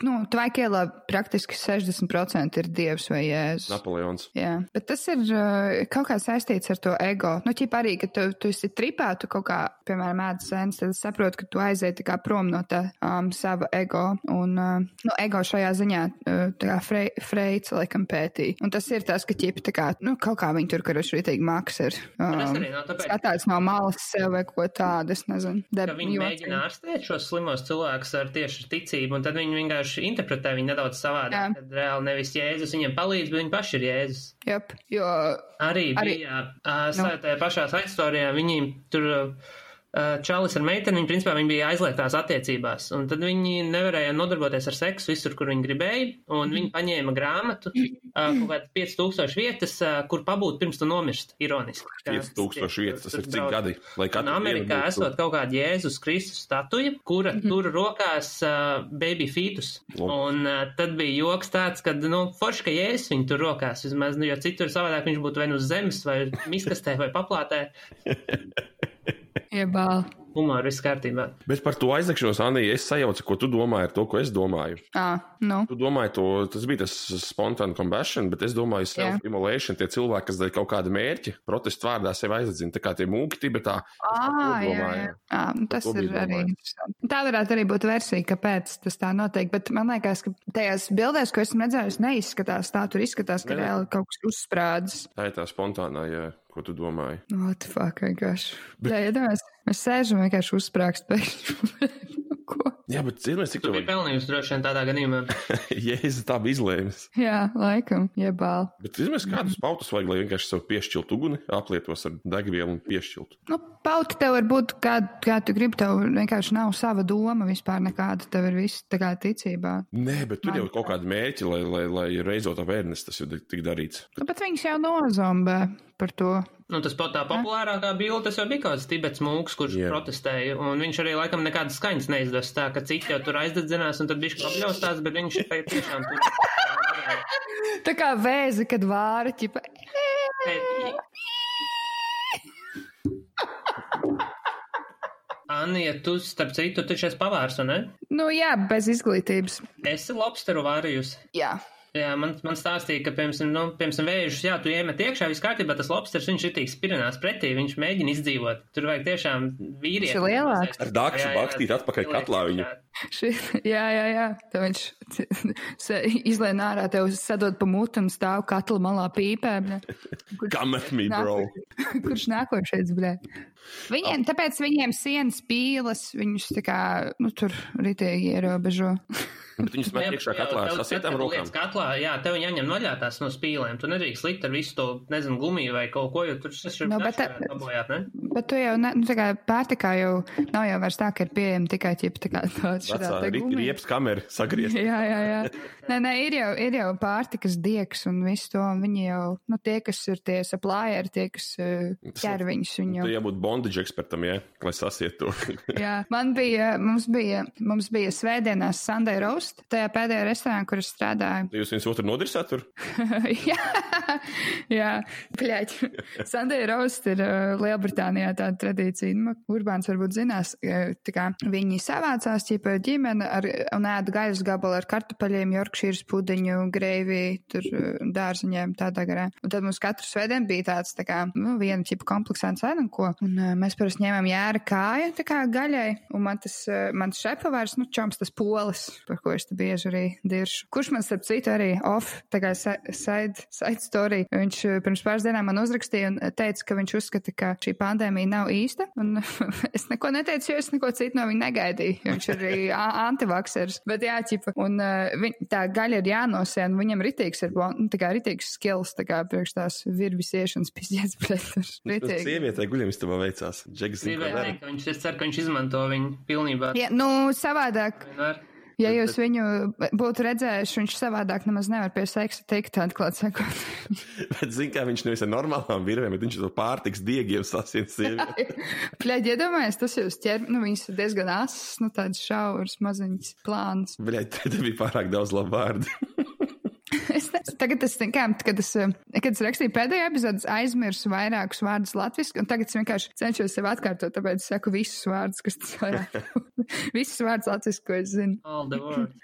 nu, tvaikielā praktiski 60% ir dievs vai jēzus. Napoleons. Jā, bet tas ir uh, kaut kā saistīts ar to ego. Nu, ķip arī, ka tu, tu esi tripā, tu kaut kā, piemēram, ēd sēnes, tad es saprotu, ka tu aizēji tā kā prom no tā um, sava ego. Un, uh, nu, ego šajā ziņā, uh, tā kā Frei, Freids, laikam, pētīja. Un tas ir tas, ka ķip tā kā, nu, kaut kā viņi tur, karoši ritīgi maks ir. Um, arī nav tāpēc, skatās no malas sev vai ko tādu, es nezinu. ka Deb- viņi mēģina ārstēt šos slimos cilvēkus ar tieši ticību, un tad viņi vienkārši interpretē viņu nedaudz savādāk. Tad reāli nevis Jēzus viņiem palīdz, bet viņi paši ir Jēzus. Jep, jo Arī, Arī- bija uh, no. tajā pašā aizstārijā, viņi tur uh, uh, čalis ar meiteni, viņi principā viņi bija aizliegtās attiecībās, un tad viņi nevarēja nodarboties ar seksu visur, kur viņi gribēja, un viņi paņēma grāmatu, uh, kaut kādas 5000 vietas, uh, kur pabūt pirms tu nomirst, ironiski. Kā 5000 vietas, tas ir cik gadi? Lai Un katru Amerikā esot kaut kāda Jēzus Kristus statuja, kura tur rokās uh, baby fetus. Un uh, tad bija joks tāds, ka, nu, forši, ka Jēzus viņu tur rokās, vismaz, nu, jo citur savādāk viņš būtu vai nu uz zemes, vai miskastē, vai paplātē. Iebāl. Humor viss kārtībā. Bet par to aizlikšanos, Anija, es sajaucu, ko tu domāji ar to, ko es domāju. Ā, nu. Tu domāji, to, tas bija tas spontāns combustion, bet es domāju, self-immolation, tie cilvēki, kas dēļ kaut kāda mērķa, protestu vārdā sevi aizliedzina, tā kā tie mūki Tibetā. To jā, jā. nu, tas to ir arī interesanti. Tā varētu arī būt versija, kāpēc tas tā notiek. Bet man liekas, ka tajās bildēs, ko esmu redzējis, neizskatās tā. Tur izskatās, ka reāli kaut kas uzsprādzis. Tā ir tā spontānā, jā, ko tu domāji. What the fuck, vienkārši. Bet... Jā, iedomājies, mēs sēžam vienkārši uzsprāgst pēkšņi. Jā, bet zinies, cik Tu to biji pelnījusi droši vien tādā gadījumā. Jēzus tā bija izlēmis. Jā, laikam, iebāl. Bet, zinies, kādus pautus vajag, lai vienkārši sev piešķiltu uguni, aplietos ar degvielu un piešķiltu. Nu, pauti tev var būt, kā, kā tu gribi, tev vienkārši nav sava doma vispār nekāda. Tev ir viss tā kā ticībā. Nē, bet tur jau ir kaut kāda mērķa, lai, lai, lai reizot avērsnes tas jau tik darīts. Nu, bet viņas jau nozombē par to. Nu, tas pat tā populārākā bilde, tas jau bija kāds tibets mūks, kurš yeah. protestēja, un viņš arī laikam nekādas skaņas neizdos tā, ka citi jau tur aizdedzinās, un tad bišķi apļaustās, bet viņš tai tiešām tur. Tā kā vēzi, kad vāra ķipa. Ei, Anija, tu starp citu taču esi pavārs, ne? Nu jā, bez izglītības. Esi lobsteru vārījusi. Jā. Jā, man, man stāstīja, ka, piemēram, nu, piemēram vēžus, jā, tu iemet iekšā, viss kārtībā, tas lobsters, viņš ir tik spirinās pretī, viņš mēģina izdzīvot. Tur vajag tiešām vīrieti. Viņš ir lielāks. Ar jā, bakstīt atpakaļ katlā viņu. Ši, jā, jā, jā. Tā viņš se- izlien ārā, tev sadod pa mutu un stāv katla malā pīpē. Come at me, nāk- bro. kurš nākošais, blē? Viņiem, tāpēc viņiem sienas pīles, viņus tā kā, nu, tur ritīgi ierobežo. Bet viņus met iekšā katlā ar sasietām rokām. Katlā, jā, tev jāņem noļātās no spīlēm. Tu nedrīkst likt ar visu to, nezinu, gumiju vai kaut ko, jo tur tas ir Nu, bet dabojāt, ne? Bet tu jau, ne, nu, tā kā pārtikā jau nav jau vairs tā, ka ir pieejama tikai ķipa, tā kā tāds Vecā riepas kamera sagriezt. Jā, jā, jā. Nē, nē, ir jau, ir jau pārtikas diegs un viss to. un Viņi jau, nu, tie, kas ir tie supplieri, tie, kas uh, ķer viņus, viņi jau. Tu jābūt bondage ekspertam, jā, lai sasiet to. Jā, man bija, mums bija, mums bija svētdienās Sunday roast, tajā pēdējā restorānā, kur es strādāju. Jūs viens otru nodirsāt tur? jā, jā, pļaļ. Sunday roast ir uh, Lielbritānijā tāda tradīcija. Nu, Urbāns varbūt zinās, uh, tā kā viņi savācās, ķipa ģimene ar, un ēda gaļas gabalu ar kartupeļiem, jorkšīras pudiņu, greivī, tur uh, dārziņiem, tādā garā. Un tad mums katru svētdienu bija tāds, tā kā, nu, viena ķipa kompleksēns ēna un ko. Un uh, mēs parasti ņēmām jēra kāja, tā kā gaļai, un man tas, uh, mans šepavārs, nu, čoms tas polis, par ko es te bieži arī diršu. Kurš man, starp citu, arī off, tā kā side, side story, viņš pirms pāris dienām man uzrakstīja un teica, ka viņš uzskata, ka šī pandēmija nav īsta, un es neko neteicu, jo es neko citu no viņa negaidīju. Viņš ir arī a- antivaksers, bet jā, ķipa, un uh, viņ, tā gaļa ir jānosien, viņam ritīgs ir, nu, tā kā ritīgs skills, tā kā priekš tās virvisiešanas pizdies, bet tur ritīgi. Sievietē guļam istabā veicās. Džegas zina, ka viņš, es ceru, ka viņš izmanto viņu pilnībā. Ja, nu, savādāk, Vienmēr. Ja jūs viņu būtu redzējuši, viņš savādāk nemaz nevar pie seksa tikt, atklāt sakot. Bet zina, kā viņš nevis ar normālām virvēm, bet viņš to pārtiks diegiem sasien sievieti. Pļaģi, iedomājies, tas jūs ķer, nu, viņas ir diezgan asas, nu, tāds šaurs, maziņas plāns. Bļaļ, te bija pārāk daudz labu vārdu. Es tagad es, kā, kad es, eh, kad es rakstīju pēdējo epizodi, aizmirsu vairākus vārdus latviski, un tagad es vienkārši cenšos sev atkārtot, tāpēc es saku visus vārdus, kas tas vairāk. visus vārdus latviski, ko es zinu.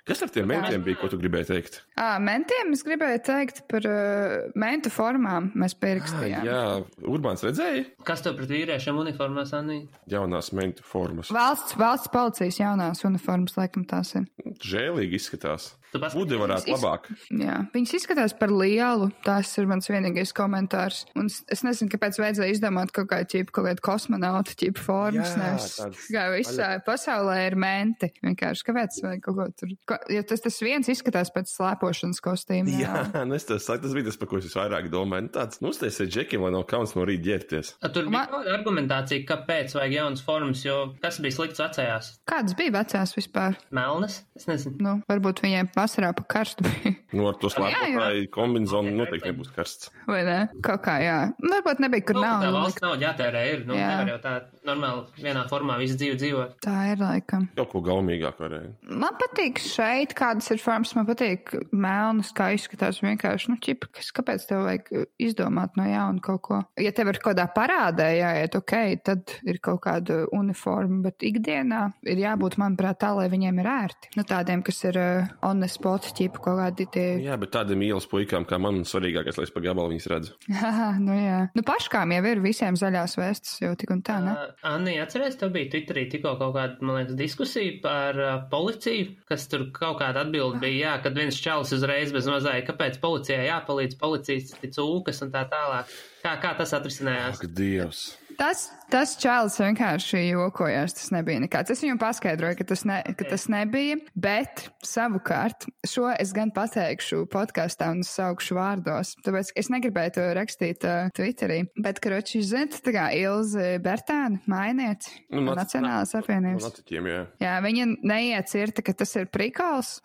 Kas ar tiem mentiem bija, ko tu gribēji teikt? Ā, mentiem es gribēju teikt par uh, mentu formām. Mēs pierakstījām. Jā, Urbāns redzēja Kas tev pret vīriešiem uniformās, Anī? jaunās mentu formas. Valsts, valsts policijas jaunās uniformas, laikam tās ir. Žēlīgi izskatās. Tu paskaties. Budi varētu labāk. Jā, viņas izskatās par lielu. Tas ir mans vienīgais komentārs. Un es, nezinu, kāpēc vajadzēja izdomāt kaut kādu ķipu, kaut kādu kosmonautu ķipu formas. Jā, nevis tāds Kā visā pasaulē ir menti. Vienkārši kāpēc vai kaut ko tur. Ko, jo tas, tas viens izskatās pēc slēpošanas kostīma. Jā, nu es tas, tas bija tas, par ko es visvairāk domāju. Nu, tāds, nu, uztaisiet džekiem, lai nav kauns no rīta ģērbties. A, Tur bija Man- argumentācija, kāpēc vajag jaunas formas, jo kas bija slikts vecajās? Kādas bija vecās vispār? Melnas? Es nezinu. Nu, varbūt viņiem vasarā pa karstu bija. Nu, ar to jā. Slēpotāju kombināciju noteikti nebūs karsts. Vai ne? Kaut kā, jā. Nu, Varbūt nebija, kur Nu, nav. tā valsts nav jātērē, ir. Nu, Jā. nevar jau tā normāli vienā formā visu dzīvi dzīvot. Tā ir laikam. Kaut ko gaumīgāk varēja. Man patīk šeit, kādas ir formas. Man patīk melnas, kā izskatās vienkārši. Nu, ķip, kas, kāpēc tev vajag izdomāt no jauna kaut ko? Ja tev ir kaut kādā parādē jāiet, ok, tad ir kaut kāda uniforma, bet ikdienā ir jābūt, manuprāt, tā, lai viņiem ir ērti. Nu, tādiem, kas ir uh, on the spot, ķip, kaut kādi tie. Jā, bet tādiem ielas puikām, kā man, svarīgākais, lai es pa gabalu viņas redzu. Haha, nu jā. Nu, paškām jau ir visiem zaļās vestas, jau tik un tā, ne? Uh, Anni, atceries, tev bija Twitterī tikko kaut kāda, man liekas, diskusija par uh, policiju, kas tur kaut kāda atbilde bija, jā, kad viens čalis uzreiz bez mazāja, kāpēc policijai jāpalīdz, policijas tic ūkas un tā tālāk. Kā, kā tas atrisinājās? Ak, Dievs! Tas, tas čalis vienkārši jokojās. Tas nebija nekāds. Es viņam paskaidroju, ka tas, ne, ka tas nebija. Bet savukārt šo es gan pateikšu podkāstā un saukšu vārdos. Tāpēc es negribēju to rakstīt uh, Twitterī. Bet, karoči, zināt, tā kā Ilze Bertāna, mainieci Nu, Nacionālās apvienības. Natiķiem, jā. Jā, viņa neiecirta, ka tas ir prikals.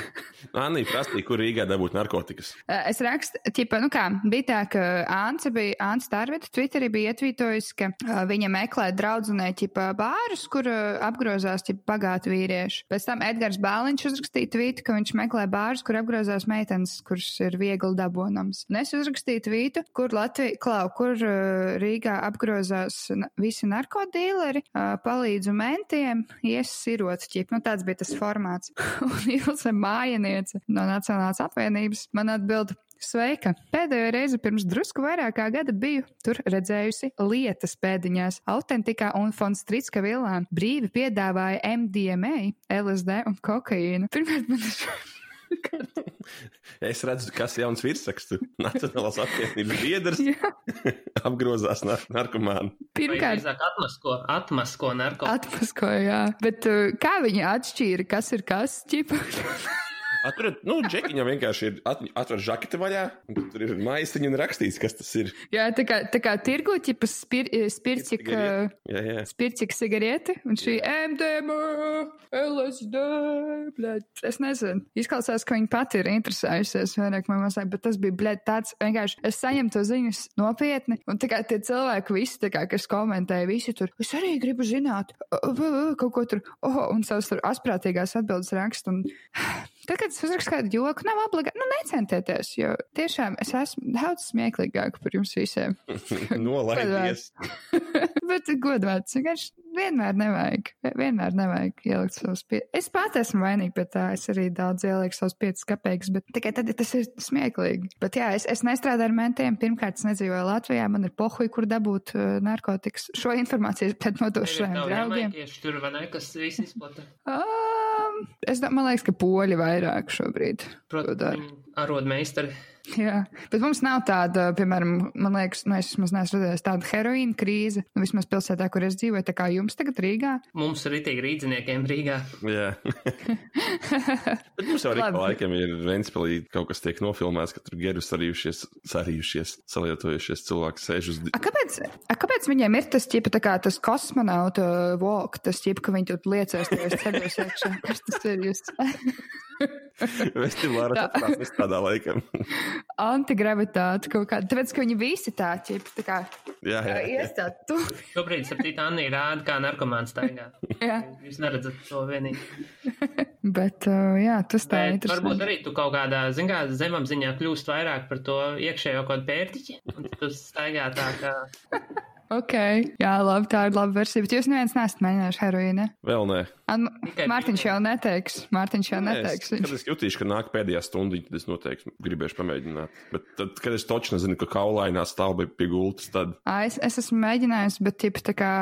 Anī prasīja, kur Rīgā dabūt narkotikas. Uh, Es rakstu, ķipa, nu kā, bija tā, ka Ānce bija, Ānce Tārvita Twitterī bija ietvītojis, ka viņa meklē draudzenē, ķipa, bārus, kur apgrozās, ķipa, bagāti vīrieši. Pēc tam Edgars Bāliņš uzrakstīja tvītu, ka viņš meklē bārus, kur apgrozās meitenes, kuras ir viegli dabonams. Un es uzrakstīju tvītu, kur Latvija, klau, kur Rīgā apgrozās visi narkodīleri, uh, palīdzu mentiem, iesirot, ķipa, nu tāds bija tas formāts. Un Ilse Mājaniece no Nacionālās apvienības man atbild. Sveika! Pēdējo reizi pirms drusku vairāk kā gada biju tur redzējusi lietas pēdiņās, autentikā un fonstricka vilām. Brīvi piedāvāja MDMA, LSD un kokaīnu. Pirmkārt, man ir. Es redzu, kas jauns virsrakstu. Nacionālās apvienības biedrs apgrozās nar narkomānu. Pirmkārt, atmasko, atmasko narkotiku? atmaskoja, jā. Bet uh, kā viņi atšķīra, kas ir kas? Atverat, nu, džekiņam vienkārši ir at, atver žaketi vaļā, un tur ir maisiņi un rakstīts, kas tas ir. jā, tā kā, tā kā tirgu, ķipa spir, spircik. Uh, Jā, jā. Spircika cigarete, un šī MDMA, LSD, bļaļ, es nezinu. Izklausās, ka viņa pati ir interesējusies vairāk vai mazāk, bet tas bija, bļaļ, tāds vienkārši, es saņemu to ziņas nopietni, un tā kā tie cilvēki visi, tā kā, kas komentēja, visi tur, es arī gribu zināt, kaut ko tur, oh, un savas tur asprātīgās atbildes rakstu, un tad, kad es uzrakstu kādu joku, nav obligāti, nu, necentieties, jo tiešām es esmu daudz smieklīgāka par jums visiem. Nolaidies. Bet godvārds vienkārši vienmēr nevajag. Vienmēr nevajag ielikt savus pie. Es pat esmu vainīga pie tā. Es arī daudz ielieku savus piecus kapeikus, bet tikai tad ja tas ir smieklīgi. Bet jā, es, es nestrādāju ar mentiem. Pirmkārt, es nedzīvoju Latvijā. Man ir pohuļi, kur dabūt uh, narkotikas. Šo informāciju pēc nodošu saviem draugiem. Tieši tur, vai ne, kas viss izplata. Es domāju, ka poļi vairāk šobrīd. to Protams, dara. Arodmeistari. Jā, bet mums nav tāda, piemēram, man liekas, nu, es vismaz neesmu redzējis tādu heroīnu krīzi, nu, vismaz pilsētā, kur es dzīvoju, tā kā jums tagad Rīgā. Mums ir itīgi rīdziniekiem Rīgā. Jā. Bet mums jau arī pa laikam ir Ventspēlī kaut kas tiek nofilmēts, ka tur geru sarījušies, sarījušies, salietojušies cilvēki sēž uz. A, kāpēc, a, kāpēc viņiem ir tas, ķipa, tā kā tas kosmonauta walk, tas, ķipa, ka viņi tur liecās tajos ceļos iekšā? Kas tas ir? Jūs? Vestilāra Tā. tas nestrādā laikam. Antigravitāte kaut kāda. Tāpēc, ka viņi visi tā, ķipa, tā kā jā, jā, iestāt tu. Šobrīd, ap citu, Anni rāda, kā narkomāns staigā. Jā. Jūs neredzat to vienīgi. Bet, uh, jā, tas tā ir varbūt arī tu kaut kādā, zin kā, zemapziņā kļūst vairāk par to iekšējo kaut kādu pērtiķi. Un tu staigā tā kā Ok, jā, labi, tā ir laba versija. Bet jūs neviens nesat mēģinājuši heroīnu. Vēl nē. An, Mārtiņš jau neteiks. Mārtiņš jau Nē, es, neteiks. kad es jutīšu, ka nāk pēdējā stunda, tad es noteikti gribēšu pamēģināt. Bet tad, kad es toču nezinu, ka kaulainā stāv pie gultas, tad Ā, Es, es esmu mēģinājis, bet tipa tā kā,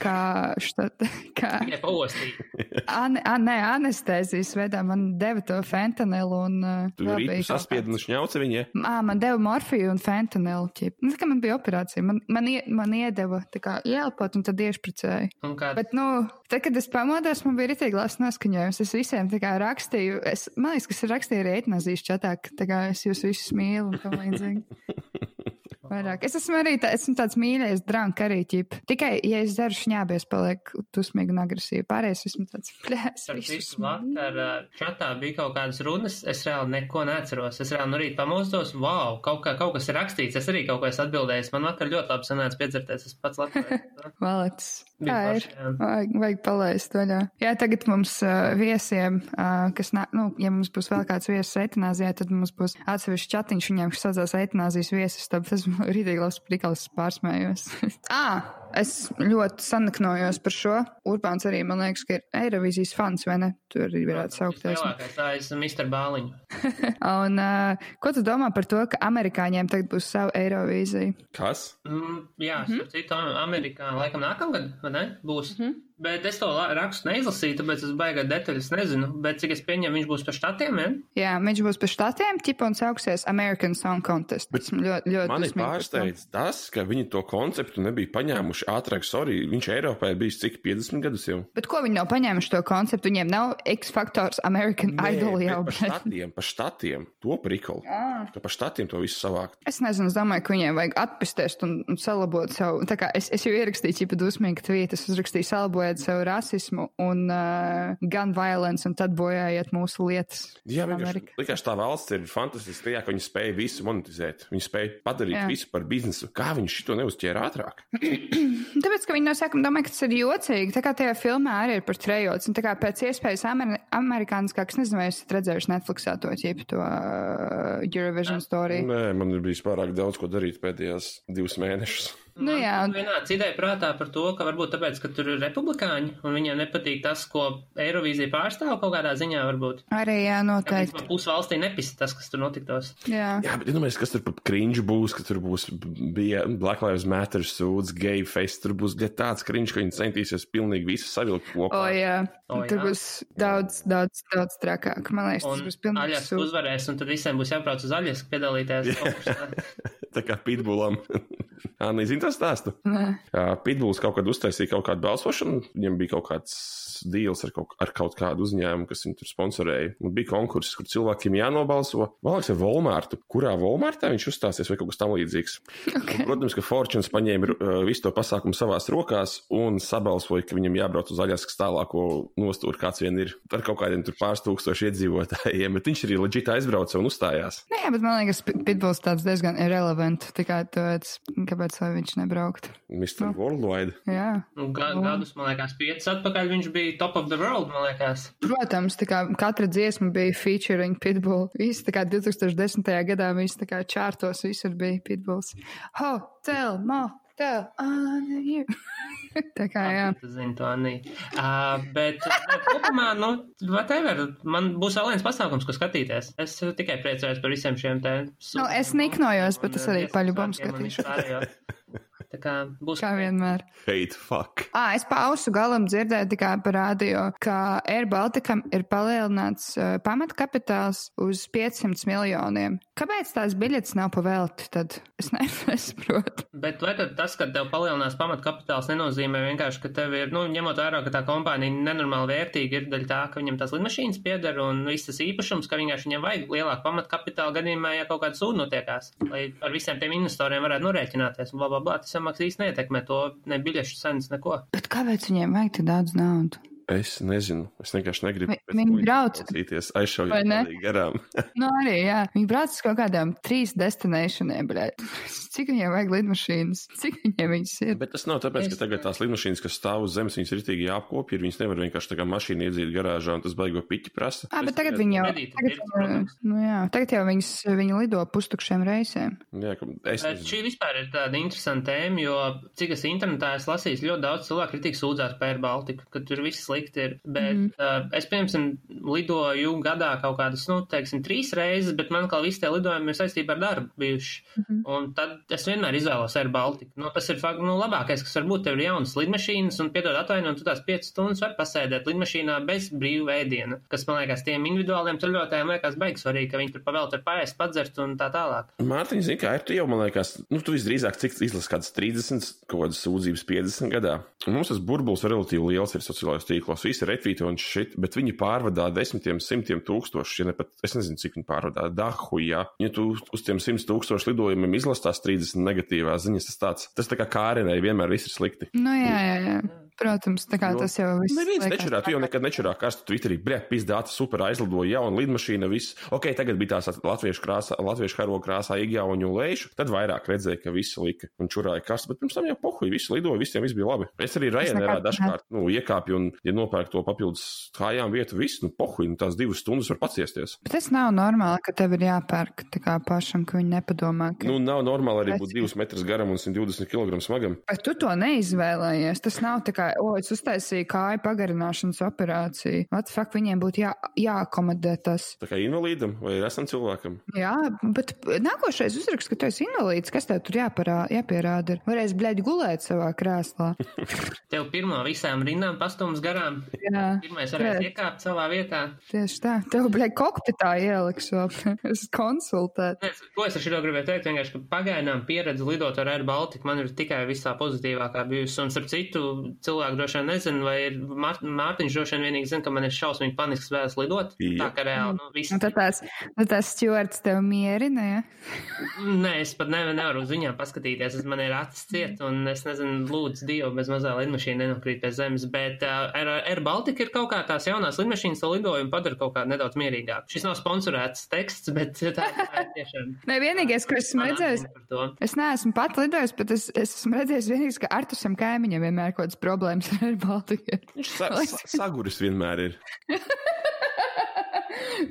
kā, štat, kā Tikai paostīt. an, an, ne, anestēzijas veidā man deva to fentanilu un tu vēl rītu bija kaut saspiedi un šņauci viņai. Ā, man deva morfiju un fentanilu. Nu, tā kā man bija operācija, man, man, ie, man iedeva kā ielpot un tad iešpricēja. Bet, nu, tad, kad es pamodos, man bija rītīgi labs noskaņojums. Es visiem kā rakstīju, es, man liekas, ka es rakstīju arī etnazīs čatā, ka es jūs visus mīlu un tam līdzīgi. Vairāk. Es esmu arī tā, esmu tāds mīļais drāns, arī ķip. Tikai, ja es dzeru šņābies, paliek dusmīgi un agresīvi. Pārējais esmu tāds plēs. Ar citu vakar čatā bija kaut kādas runas, es reāli neko neatceros. Es reāli no rīta pamostos, wow, kaut, kā, kaut kas ir rakstīts, es arī kaut ko esmu atbildējis. Man vakar ļoti labi sanāca piedzerties, es pats labprāt. Valets. Tā ir. Vajag, vajag palaist vaļā. Jā, tagad mums uh, viesiem, uh, kas, nā, nu, ja mums būs vēl kāds viesis eitanāzijā, tad mums būs atsevišķi chatiņš viņiem, kas saucās eitanāzijas viesis, tad tas rītīgi labs prikals pārsmējos. Ā, es ļoti sanaknojos par šo. Urbāns arī, man liekas, ka ir Eirovīzijas fans, vai ne? Tur arī varētu saukties. Tā ir Mr. Bāliņu. Un uh, ko tu domā par to, ka amerikāņiem tagad būs sava Eirovīzija? Kas? Mm, jā, mm Mhm. -hmm. citu Amerikā laikam nākamgad, vai ne? Būs. Mm -hmm. Bet es to rakstu neizlasīju, tāpēc es baigā detaļas nezinu. Bet cik es pieņemu, viņš būs par štatiem, ja? Jā, viņš būs pa štatiem, tipa un sauksies American Song Contest. Bet ļoti, ļoti Mani par pārsteidz tas, ka viņi to konceptu nebija paņēmuši ātrāk. Sorry, viņš Eiropā ir bijis cik 50 gadus jau. Bet ko viņi nav paņēmuši to konceptu? Viņiem nav X faktors American Nē, Idol jau. pa Bet... štatiem, pa štatiem. To prikolu. Tu pa štatiem to visu savākt. Es nezinu, es domāju, ka viņiem vajag atpestēst un, un salabot savu. Tā kā es, es jau ierakstīju, ja pat dusmīgi tvīt, es uzrakstīju salabojiet savu rasismu un uh, gun violence, un tad bojājiet mūsu lietas. Jā, vienkārši likās, tā valsts ir fantastiska tajā, ka viņi spēja visu monetizēt. Viņi spēja padarīt Jā. Visu par biznesu. Kā viņi šito neuzķēra ātrāk? Tāpēc, ka viņi no sākuma domāja, ka tas ir jocīgi. Tā kā tajā filmā arī ir par trejots. Un tā kā pēc iespējas amer amerikāniskāk, es nezinu, vai esat redzējuši Netflixā to ķipu, to uh, Eurovision story. Nē, man ir bijis pārāk daudz ko darīt pēdējās divus mēnešus. Nu jā, un- Vienāds ideja prātā par to, ka varbūt tāpēc, ka tur ir republikāņi un viņiem nepatīk tas, ko Eirovīzija pārstāv kaut kādā ziņā varbūt. Arī jā, noteikti. Pus valstī nepisa tas, kas tur notiktos. Jā. Jā, bet iedomājieties, kas tur par cringe būs, ka tur būs bija Black Lives Matter sūds, gay face, tur būs ja tāds cringe, ka viņi centīsies pilnīgi visu savilkt O, kopā. jā. O, Tur jā. būs daudz, daudz, daudz trakāk. Man liekas, tas Un būs pilnīgi Aļas sūds. uzvarēs, un tad visiem būs jābrauc uz Aļas piedalīties. Tā kā pitbullam. Anna, zini to stāstu? Nē. Jā, Pitbulls kaut kad uztaisīja kaut kādu balsošanu, viņam bija kaut kāds deals ar kaut, ar kaut kādu uzņēmumu, kas viņu tur sponsorēja. Un bija konkurss, kur cilvēkiem jānobalso. Man liekas, ar Walmartu. Kurā Walmartā viņš uzstāsies vai kaut kas tam līdzīgs? Okay. Protams, ka Fortunes paņēma uh, visu to pasākumu savās rokās un sabalsoja, ka viņam jābrauc uz Aļaskas tālāko nostūri, kāds vien ir ar kaut kādiem tur pāris tūkstoši iedzīvotājiem. Bet viņš arī leģitāli aizbrauca un uzstājās. Nē, bet man liekas, Pit- Pitbulls tāds diezgan irrelevant. Tikai tāpēc, kāpēc viņš nebrauktu. Mr. Worldwide. Jā. Nu, ga gadus, man liekas, piecus atpakaļ viņš bija top of the world, man liekas. Protams, tā kā katra dziesma bija featuring Pitbull. Visi tā kā 2010. gadā visi tā kā čārtos visur bija Pitbulls. Ho, tell, mo, tell, on you. tā kā jā. Tas zina to Anī. Uh, bet ne, kopumā, nu, whatever, man būs vēl viens pasākums, ko skatīties. Es tikai priecājos par visiem šiem te. Nu, es niknojos, bet es arī paļubam skatīšu. Tā kā būs. Kā vienmēr. Hate fuck. Ā, es pausu galam dzirdēju tikai par radio, ka Air Balticam ir palielināts uh, pamatkapitāls uz 500 miljoniem. Kāpēc tās biļetes nav pavēlti tad? Es ne- nesaprotu. Bet vai tad tas, ka tev palielinās pamatkapitāls, nenozīmē vienkārši, ka tev ir, nu, ņemot vērā, ka tā kompānija nenormāli vērtīga, ir daļa tā, ka viņam tās lidmašīnas pieder un viss tas īpašums, ka vienkārši viņam vajag lielāku pamatkapitālu gadījumā, ja kaut kāda sūda notiekās, lai ar visiem tiem investoriem varētu norēķināties un bla, bla, bla. Tas samaks īsti neietekmē to, ne biļešu cenas, neko. Bet kāpēc viņiem vajag tik daudz naudas? Es nezinu, es vienkārši negribu. Vi- viņi brauc- Klausīties, Vai ne? aizšaujot garām. Nu, arī, jā. Viņi brauc uz kaut kādām trīs destinationiem, bet cik viņiem vajag lidmašīnas? Cik viņiem viņas ir? Bet tas nav tāpēc, ka tagad tās lidmašīnas, kas stāv uz zemes, viņas ir rītīgi jāapkopja, ir viņas nevar vienkārši tā kā mašīna iedzīt garāžā un tas baigo piķi prasa. Ah, bet Es tagad viņi jau, tagad, protams. nu, jā, tagad jau viņas, viņi lido pustukšiem reisiem. Jā, ka es Bet nezinu. šī vispār ir tāda interesanta tēma, jo cik es internetā esmu lasījis, ļoti daudz cilvēku ir tik sūdzēts par Baltiku, ka tur viss slikti ir. Bet mm. uh, es, piemēram, lidoju gadā kaut kādas, nu, teiksim, trīs reizes, bet man kā visi tie lidojumi ir saistībā ar darbu bijuši. Mm -hmm. Un tad es vienmēr izvēlos Air Baltiku. Nu, tas ir fakt, nu, labākais, kas var būt. Tev ir jaunas lidmašīnas un, piedod atvainojumu, tu tās 5 stundas var pasēdēt lidmašīnā bez brīvu ēdiena, kas, man liekas, tiem individuāliem ceļotājiem liekas baigs svarīgi, ka viņi tur pavēl tur paēst, padzert un tā tālāk. Mārtiņ, zini, kā ir tu jau, man liekas, nu, tu visdrīzāk cik izlasi kādas 30, kaut kādas sūdzības 50 gadā. Un mums tas burbulis relatīvi liels ir sociālajos tīklos, visi retvīti un šit, bet viņi pārvadā desmitiem, simtiem tūkstoši, ja ne pat, es nezinu, cik viņi pārvadā, dahu, jā. Ja tu uz tiem 100 tūkstošu lidojumiem izlastās 30 negatīvās ziņas, tas tāds, tas tā kā kārenei vienmēr viss ir slikti. Nu, jā, jā, jā. Protams, tā kā Jo tas jau viss. Neviens nečurā, tu jau nekad nečurā karstu Twitterī, brē, pizdāta super aizlidoja jauna lidmašīna, viss. Ok, tagad bija tās latviešu krāsā, latviešu karoga krāsā Igauņu lēšu, tad vairāk redzēja, ka visi lika un čurāja karstu, bet pirms tam jau pohuji, visi lidoja, visiem viss bija labi. Es arī nekad- dažkārt, nu, iekāpju un, ja nopērk to papildus kājām vietu, viss, nu, pohuji, nu, tās divas stundas var paciesties. Bet tas nav normāli, ka tev ir jāpērk tā kā pašam, ka viņi nepadomā. Ka... Nu, nav normāli arī būt divus metrus garam un 120 kg smagam. Bet tu to neizvēlējies. Tas nav tā kā, o, es uztaisīju kāju pagarināšanas operāciju. What the fuck, viņiem būtu jā, jāakomodē tas. Tā kā invalīdam vai esam cilvēkam. Jā, bet nākošais uzraksts, ka tu esi invalīds, kas tev tur jāparā, jāpierāda? Varēs, bļaļ, gulēt savā krēslā. Tev pirmo visām rindām pastums garām, Jā, pirmais varēs Redz. iekāpt savā vietā. tieši tā. Tev, bļaļ, kokpitā ieliks vēl. es konsultētu. Nē, Ko es ar šo gribēju teikt? Vienkārši, ka pagaidām pieredze lidot ar Air Baltica man ir tikai visā pozitīvākā bijusi. Un, starp citu, cilvēku droši vien nezinu, vai ir Mār Mārtiņš droši vien vienīgi zina, ka man ir šausmīgi panisks vēlas lidot. Jā. Tā kā reāli, nu, viss. Un tad tās, tad tās stjuarts tev mierina, ja? Nē, es pat nevar, nevaru uz viņām paskatīties. Es man ir acis ciet, un es nezinu, lūdzu, Dievu, bez mazā lidmašīna nenokrīt pie zemes. Bet uh, Air, Air Baltica ir kaut kā tās jaunās lidmašīnas, to lidojumu padara kaut kā nedaudz mierīgāk. Šis nav sponsorēts teksts, bet tā, tā ir tiešām. Nē, vienīgais, ko esmu redzējis, atziņa par to. Es neesmu pat lidojis, bet es, es esmu redzējis, vienīgais, ka Artusam kaimiņam vienmēr kaut kādas problēmas ar Baltiku. Viņš sa sa saguris vienmēr ir.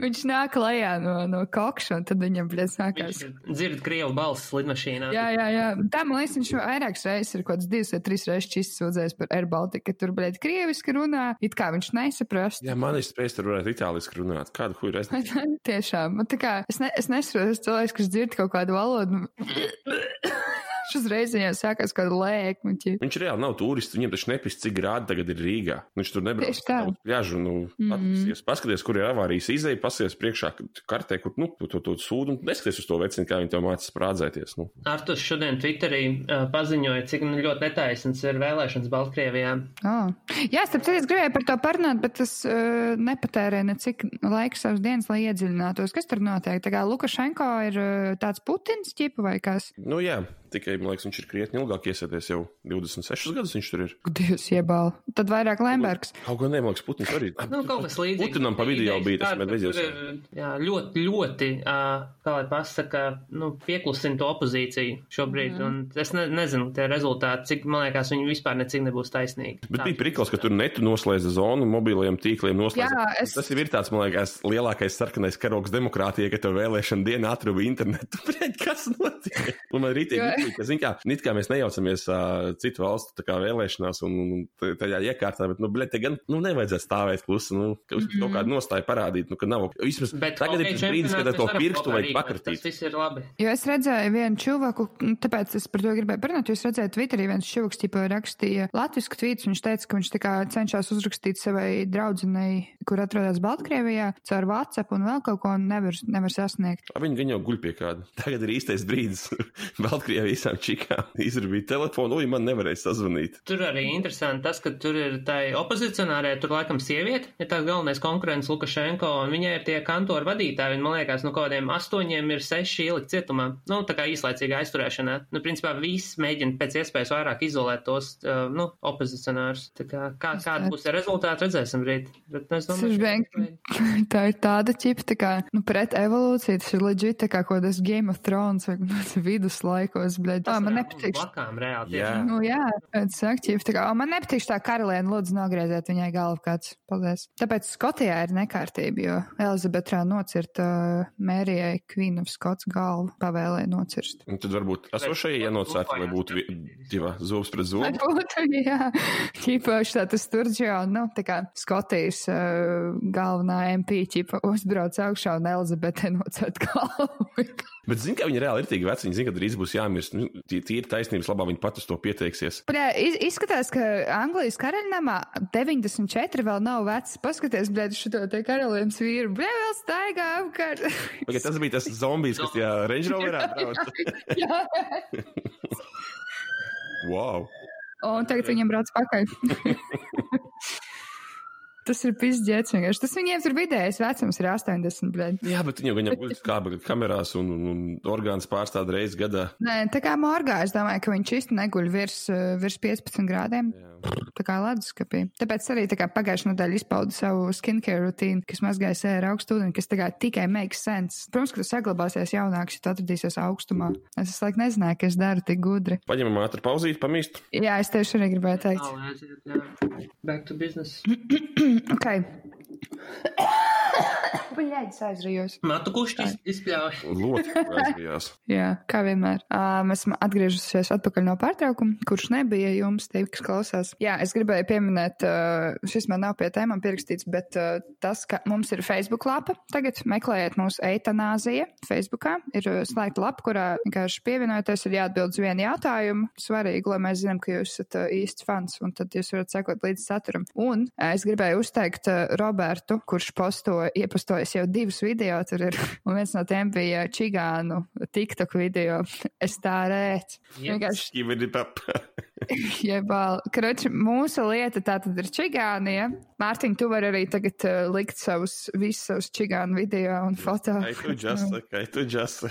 Viņš nāk lejā no, no kokša, un tad viņam bļēc Viņš sākās. dzird krievu balsis lidmašīnā. Jā, jā, jā. Tā, man liekas, viņš jau vairākas reizes ir kaut kāds divas vai trīs reizes čist sūdzējis par Air Baltica, ka tur, bļēt, krieviski runā, it kā viņš nesaprast. Jā, man ir spējas tur varētu itāliski runāt. Kādu huju es nezinu. Tiešām, man tā kā, es, ne, es nesaprotu, cilvēks, kas dzird kaut kādu valodu. Šis uzreiz viņam sākās kāda lēkmuķi. Viņš reāli nav turists, viņam taču nepist, cik grādi tagad ir Rīgā. Viņš tur nebrauc. Tieši tā. Ļažu, nu, mm -hmm. paskaties, kur ir avārijas izēja, pasies priekšā kartē, kur, nu, tu to, to sūdu un neskaties uz to vecinu, kā viņi tev mācās sprādzēties. Nu. Artus šodien Twitterī uh, paziņoja, cik nu, ļoti netaisns ir vēlēšanas Baltkrievijā. Oh. Jā, starp citu, es gribēju par to parunāt, bet es uh, nepatērēju necik laika savas dienas, lai iedziļinātos. Kas tur notiek? Tā kā Lukašenko ir uh, tāds Putins ķipa vai kas? nu jā, tikai, man liekas, viņš ir krietni ilgāk iesēdies jau 26 gadus viņš tur ir. Dievs iebāla. Tad vairāk Lembergs. Kaut gan nemāks Putins arī. Nu, kaut kas līdzīgs. Putinam pa video bija tas, ir, Jā, ļoti, ļoti, kā lai pasaka, nu, pieklusina to opozīciju šobrīd. Mm. Un es ne, nezinu, tie rezultāti, cik, man liekas, viņi vispār necik nebūs taisnīgi. Bet Tā. bija prikals, ka tur netu noslēdza zonu mobiliem tīkliem. Noslēdza. Jā, es- Tas jau ir tāds, man liekas, lielākais sarkanais karoks demokrātijai, ka tev vēlēšana dienā atrada internetu. Pret, kas notiek? Un man rītīgi, Jo- ka, zin kā, nit kā mēs nejaucamies uh, citu valstu vēlēšanās un, un tajā iekārtā, bet, nu, bļet, te gan, nu, nevajadzētu stāvēt klusi, nu, ka mm -hmm. kaut kādu nostāju parādīt, nu, ka nav, vismaz Bet tagad ir hokeja tas brīdis, kad ar to pirkstu vajag pakratīt. Tas ir labi. Jo es redzēju vienu cilvēku, tāpēc es par to gribēju parunāt. jo Es redzēju, Twitterī viens cilvēks tipā rakstīja latviešu tvītus. Viņš teica, ka viņš tā kā cenšas uzrakstīt savai draudzenei, kur atrodas Baltkrievijā, caur WhatsApp un vēl kaut ko nevar, nevar sasniegt. A, Viņi gan jau guļ pie kāda. Tagad ir īstais brīdis Baltkrievijai visām čikām izrabīja telefonu, un man nevarēja sazvanīt. Tur arī interesanti tas, ka tur ir tā opozicionārē, tur laikam sieviete, ir tā galvenais konkurents Lukašenko, un viņai ir tie kantoru vadītāji, un man liekas, no kādiem astoņiem ir seši ielikt cietumā. Nu, tā kā īslaicīga aizturēšanā. Nu, principā viss mēģina pēc iespējas vairāk izolēt tos, uh, nu, opozicionārus. Tā kā, kā, kāda būs rezultāti, redzēsim rīt. Bet, nu, es domāju, ka tā ir tāda ķipa, tā kā, nu, pret evolūciju, tas ir leģit, tā kā kaut kādas Game of Thrones vai viduslaikos, Tas man nepatīk. Blakām, reāli, Jā. Nu, jā, tas aktīvi. Tā kā, man nepatīk tā karaliene, lūdzu, nogrieziet viņai galvu kāds. Paldies. Tāpēc Skotijā ir nekārtība, jo Elizabetā nocirta uh, mērijai Queen of Scots galvu, pavēlēja nocirst. Un tad varbūt esošajai ienocēta, lai būtu divā zobs pret zobu. Būtu, jā, ķipaši tā tas turģio, nu, tā kā Skotijas uh, galvenā MP ķipa uzbrauc augšā un Elizabete nocērt galvu. Bet zini, ka viņi reāli ir tik veci, viņi zina, ka drīz būs jāmirst. Nu, Tīri taisnības labā viņi pat uz to pieteiksies. Bļā, iz, izskatās, ka Anglijas karaļnamā 94 vēl nav vecs. Paskaties, bļā, šo te karalienes vīru. Bļā, vēl staigā apkārt. Pagad, tas bija tas zombijs, kas tajā Range Roverā brauc. Wow! Un tagad viņam brauc pakaļ. Tas ir pizdzēts vienkārši. Tas viņiem tur vidējais vecums ir 80, bļaļ. Jā, bet viņi jau viņam būs kāba kamerās un, un, un orgāns pārstāda reizes gadā. Nē, tā kā morgā, es domāju, ka viņš īsti neguļ virs, uh, virs 15 grādiem. Jā. Tā kā leduskapī. Tāpēc arī tā kā pagājušajā nedēļā izpaudu savu skincare rutīnu, kas mazgāja sēru ar augstu ūdeni, kas tagad tikai makes sense. Protams, ka tas saglabāsies jaunāks, ja tu atradīsies augstumā. Es visu laiku nezināju, ka es daru tik gudri. Paņemam ātri pauzīt, pamīst. Jā, es tieši arī gribēju teikt. Back to business. ok. Buļļaģis aizrījos. Matu kušķis izpļauj. Loti aizgājās. Jā, kā vienmēr. Um, esmu atgriežusies atpakaļ no pārtraukuma, kurš nebija jums, tie, kas klausās. Jā, es gribēju pieminēt, uh, šis man nav pie tēmām pierakstīts, bet uh, tas, ka mums ir Facebook lapa. Tagad meklējiet mūsu eitanāzija Facebookā. Ir uh, slēgta lapa, kurā vienkārši pievienojoties ir jāatbild uz vienu jautājumu. Svarīgi, lai mēs zinām, ka jūs esat uh, īsts fans, un tad jūs varat sekot līdz saturam. Un uh, es gribēju uzteikt uh, Robertu, kurš posto, iepostojis jau divus video. Tur ir, un viens no tiem bija Čigānu TikTok video. Es tā rēt. Vienkārši Skibidi pap. Jebal, kroči, mūsu lieta tā tad ir čigānie. Mārtiņ, tu vari arī tagad uh, likt savus, visus savus čigānu video un foto. Ai, tu just, ai, tu just.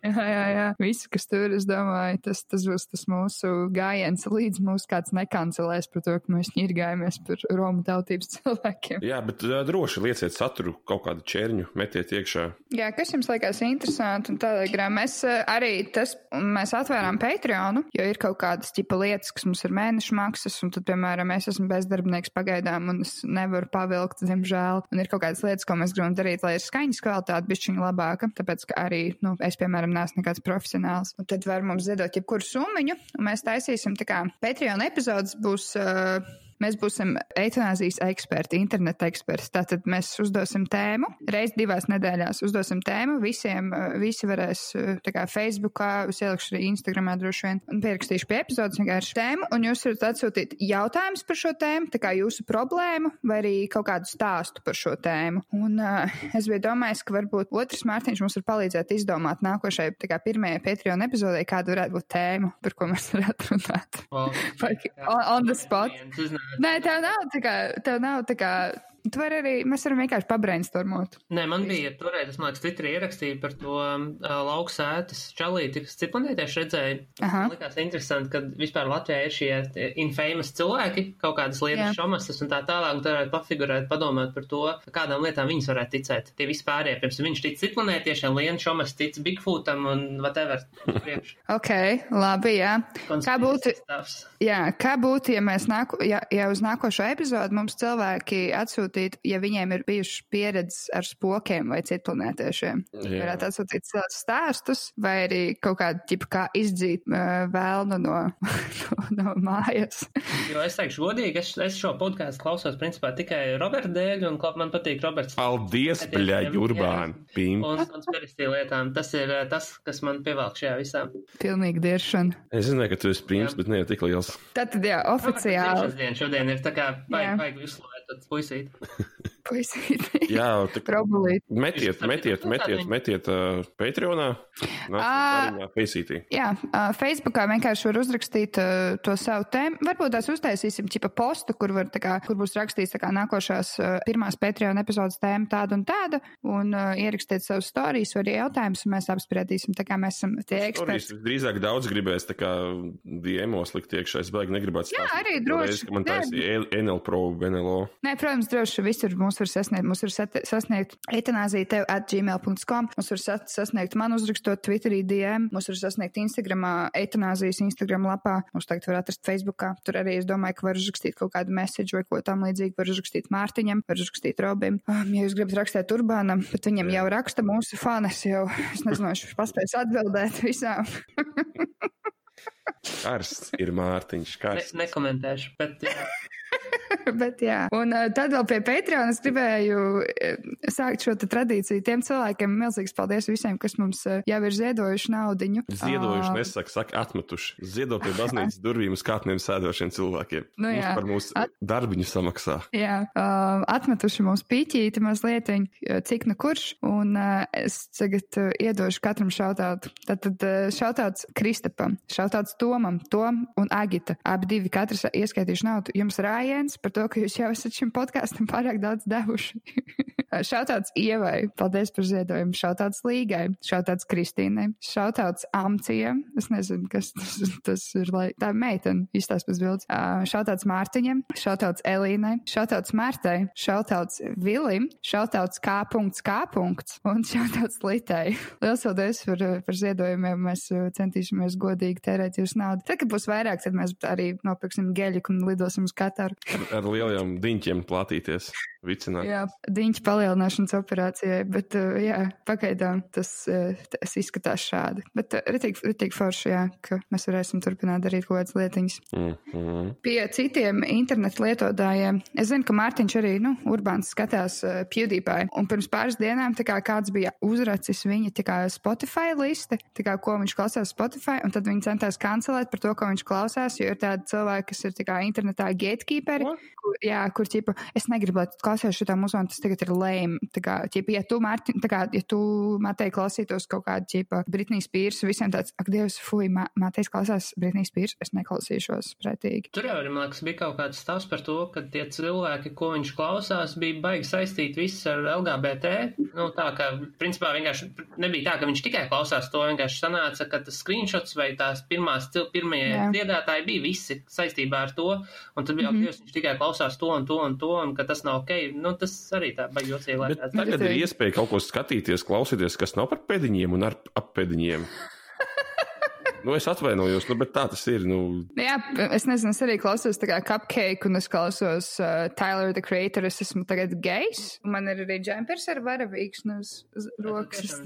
Jā, jā, jā. Visu, kas tur, es domāju, tas, tas būs tas mūsu gājiens, līdz mūs kāds nekancelēs par to, ka mēs ņirgājamies par Romu tautības cilvēkiem. Jā, bet uh, droši lieciet saturu, kaut kādu čērņu metiet iekšā. Jā, kas jums liekas interesanti, un tādā grā mēs uh, arī tas, mēs atvērām Patreonu, jo ir kaut kādas ķipa lietas, kas mums ir mēneša maksas, un tad, piemēram, es esmu bezdarbnieks pagaidām, un es nevaru pavilkt, diemžēl, un ir kaut kādas lietas, ko mēs gribam darīt, lai ir skaņas kvalitāte bišķiņa labāka, tāpēc, ka arī, nu, es, piemēram, neesmu nekāds profesionāls. Un tad var mums ziedot jebkuru summiņu, un mēs taisīsim tā kā Patreon epizodes būs. Uh, Mēs būsim eitanāzijas eksperti, interneta eksperti. Tātad mēs uzdosim tēmu, reiz divās nedēļās uzdosim tēmu. Visiem, uh, visi varēs, uh, tā kā Facebookā, es ielikšu arī Instagramā droši vien, un pierakstīšu pie epizodes vienkārši tēmu, un jūs varat atsūtīt jautājumus par šo tēmu, tā kā jūsu problēmu, vai arī kaut kādu stāstu par šo tēmu. Un uh, es biju domājis, ka varbūt otrs Mārtiņš mums var palīdzēt izdomāt nākošai, tā kā pirmajai Patreon epizodē, kāda varētu būt tēma, par ko mēs varētu runāt. Vai on, on the spot. Nē, tev nav tā kā, tev nav tā kā, tu vari arī, mēs varam vienkārši pabrainstormot. Nē, man bija toreiz, es man liekas, Twitterī ierakstīju par to uh, lauksētas čalīti, kas ciplanētieši redzēja. Aha. Man likās interesanti, ka vispār Latvijā ir šie tie infamous cilvēki, kaut kādas lietas šomasas un tā tālāk, un tā varētu pafigurēt, padomāt par to, kādām lietām viņas varētu ticēt. Tie vispārējie, pirms viņš tic ciplanētiešiem, Liena šomas tic Bigfootam un whatever. Ok, labi, jā. Kā būtu, jā, kā būtu, ja mēs nāku, ja, ja uz nākošo epizodu mums cilvēki atsūtītu, ja viņiem ir bijuši pieredzes ar spokiem vai citplanētiešiem? Jā. Varētu atsūtīt savus stāstus, vai arī kaut kādu tipu kā izdzīt uh, vēlnu no, no, no mājas. Jo es teikšu godīgi, es, es šo podkāstu klausos principā tikai Roberta dēļ, un man patīk Roberts. Paldies, bļaļ. Urbāni. Pim. Un konspirāciju lietām. Tas ir tas, kas man pievelk šajā visā. Pilnīgi diršana. Es zināju, ka tu esi prims, bet ne jau tik liels. Tātad, jā, oficiāli. Šodien, šodien ir tā kā Jā. vajag, vajag uzslavēt tad puisīt. Puisīti. Jā, tā metiet, Starp metiet, metiet, tādiem- metiet uh, Patreonā. Ā. Nāciet, Faceitī. Jā, uh, Facebookā vienkārši var uzrakstīt uh, to savu tēmu. Varbūt tās uztaisīsim čipa postu, kur, var, tā kā, kur būs rakstīts kā nākošās uh, pirmās Patreon epizodes tēma tāda un tāda, un uh, ierakstiet savus stāstus arī jautājumus, un mēs apspriedīsim, tā kā mēs esam tie eksperti. drīzāk daudz gribēs, tā kā diemos likt iekšā. Es baigi negribētu Jā, stāstīt arī to droši. reizi, ka man Jā. taisīja NL Pro, NLO. Nē, protams, droši visur mūs var sasniegt. Mūs var sasniegt etanāzija tev at gmail.com, mūs var sasniegt man uzrakstot Twitterī DM, mūs var sasniegt Instagramā, etanāzijas Instagram lapā, mūs tagad var atrast Facebookā. Tur arī es domāju, ka var uzrakstīt kaut kādu message vai ko tam līdzīgu, var uzrakstīt Mārtiņam, var uzrakstīt Robim. Um, ja jūs gribat rakstīt Urbānam, bet viņam jau raksta mūsu fanas, jau es nezinu, viņš paspēs atbildēt visām. Karsts ir Mārtiņš. Ne, Karsts. nekomentēšu, bet. Bet, jā, un uh, tad vēl pie Patreon es gribēju uh, sākt šo tradīciju. Tiem cilvēkiem milzīgs paldies visiem, kas mums uh, jau ir ziedojuši naudiņu. Ziedojuši, Ā, nesaka, saka, atmetuši. Ziedo pie baznīcas durvīm uz kāpnēm sēdošiem cilvēkiem. Nu Mums jā. par mūsu At- darbiņu samaksā. Jā, uh, atmetuši mums pīķīti mazliet, uh, cik nu kurš, un uh, es tagad uh, iedošu katram šautautu. Tātad uh, šautauts Kristapam, šautauts Tomam, Tom un Agita. Abi divi katrs ieskaitījuši naudu. Jums rājiens par to, ka jūs jau esat šim podkāstam pārāk daudz devuši. Šautauts Ievai, paldies par ziedojumu. Šautauts Līgai, šautauts Kristīnai, šautauts Amcijam. Es nezinu, kas tas, tas ir. Lai... Tā ir meitene, izstāsta pēc bildes. Šautauts Mārtiņam, šautauts Elīnai, šautauts Martai, šautauts Vilim, šautauts K.K. un šautauts Litai. Lielas paldies par, par ziedojumiem. Mēs centīsimies godīgi tērēt jūsu naudu. Tad, kad būs vairāk, tad mēs arī nopirksim geļu un lidosim uz Kataru. Ar lieliem diņķiem platīties. Vicināt. Jā, diņķa palielināšanas operācijai, bet, uh, jā, pagaidām tas, uh, tas izskatās šādi. Bet uh, ritīgi, forši, jā, ka mēs varēsim turpināt darīt kaut kādas lietiņas. Mm, mm. Pie citiem internetu lietotājiem, es zinu, ka Mārtiņš arī, nu, Urbāns skatās PewDiePie, un pirms pāris dienām, kā kāds bija uzracis viņa, kā Spotify listi, kā ko viņš klausās Spotify, un tad viņi centās kancelēt par to, ko viņš klausās, jo ir tādi cilvēki, kas ir kā internetā gatekeeperi, kur, jā, kur, ķipa, es negribu, lai tu klausies šitā muzonu, tas tagad ir lame. Tā kā, ķipa, ja tu, Mārtiņ, tā kā, ja tu, Matei, klausītos kaut kādu, ķipa, Britnijas pīrs, visiem tāds, ak, Dievs, fuj, Matejs klausās Britnijas pīrs, es neklausīšos pretīgi. Tur jau, man liekas, bija kaut kāds stāsts par to, ka tie cilvēki, ko viņš klausās, bija baigi saistīti viss ar LGBT. Nu, tā kā, principā, vienkārši nebija tā, ka viņš tikai klausās to, vienkārši sanāca, ka tas screenshots vai tās pirmās, pirmie Jā. dziedātāji bija visi saistībā ar to, un tad bija, mm. -hmm. viņš tikai klausās to un to un to, un ka tas nav ok. Nu, tas arī tā. Bet liekas. tagad ir iespēja kaut ko skatīties, klausīties, kas nav par pēdiņiem un ar ap pēdiņiem. Nu, es atvainojos, nu, bet tā tas ir. Nu, Jā, es nezinu, es arī klausos cupcake, un es klausos uh, Tyler, the creator, es esmu tagad gejs, un man ir arī džempers ar varavīgs uz rokas.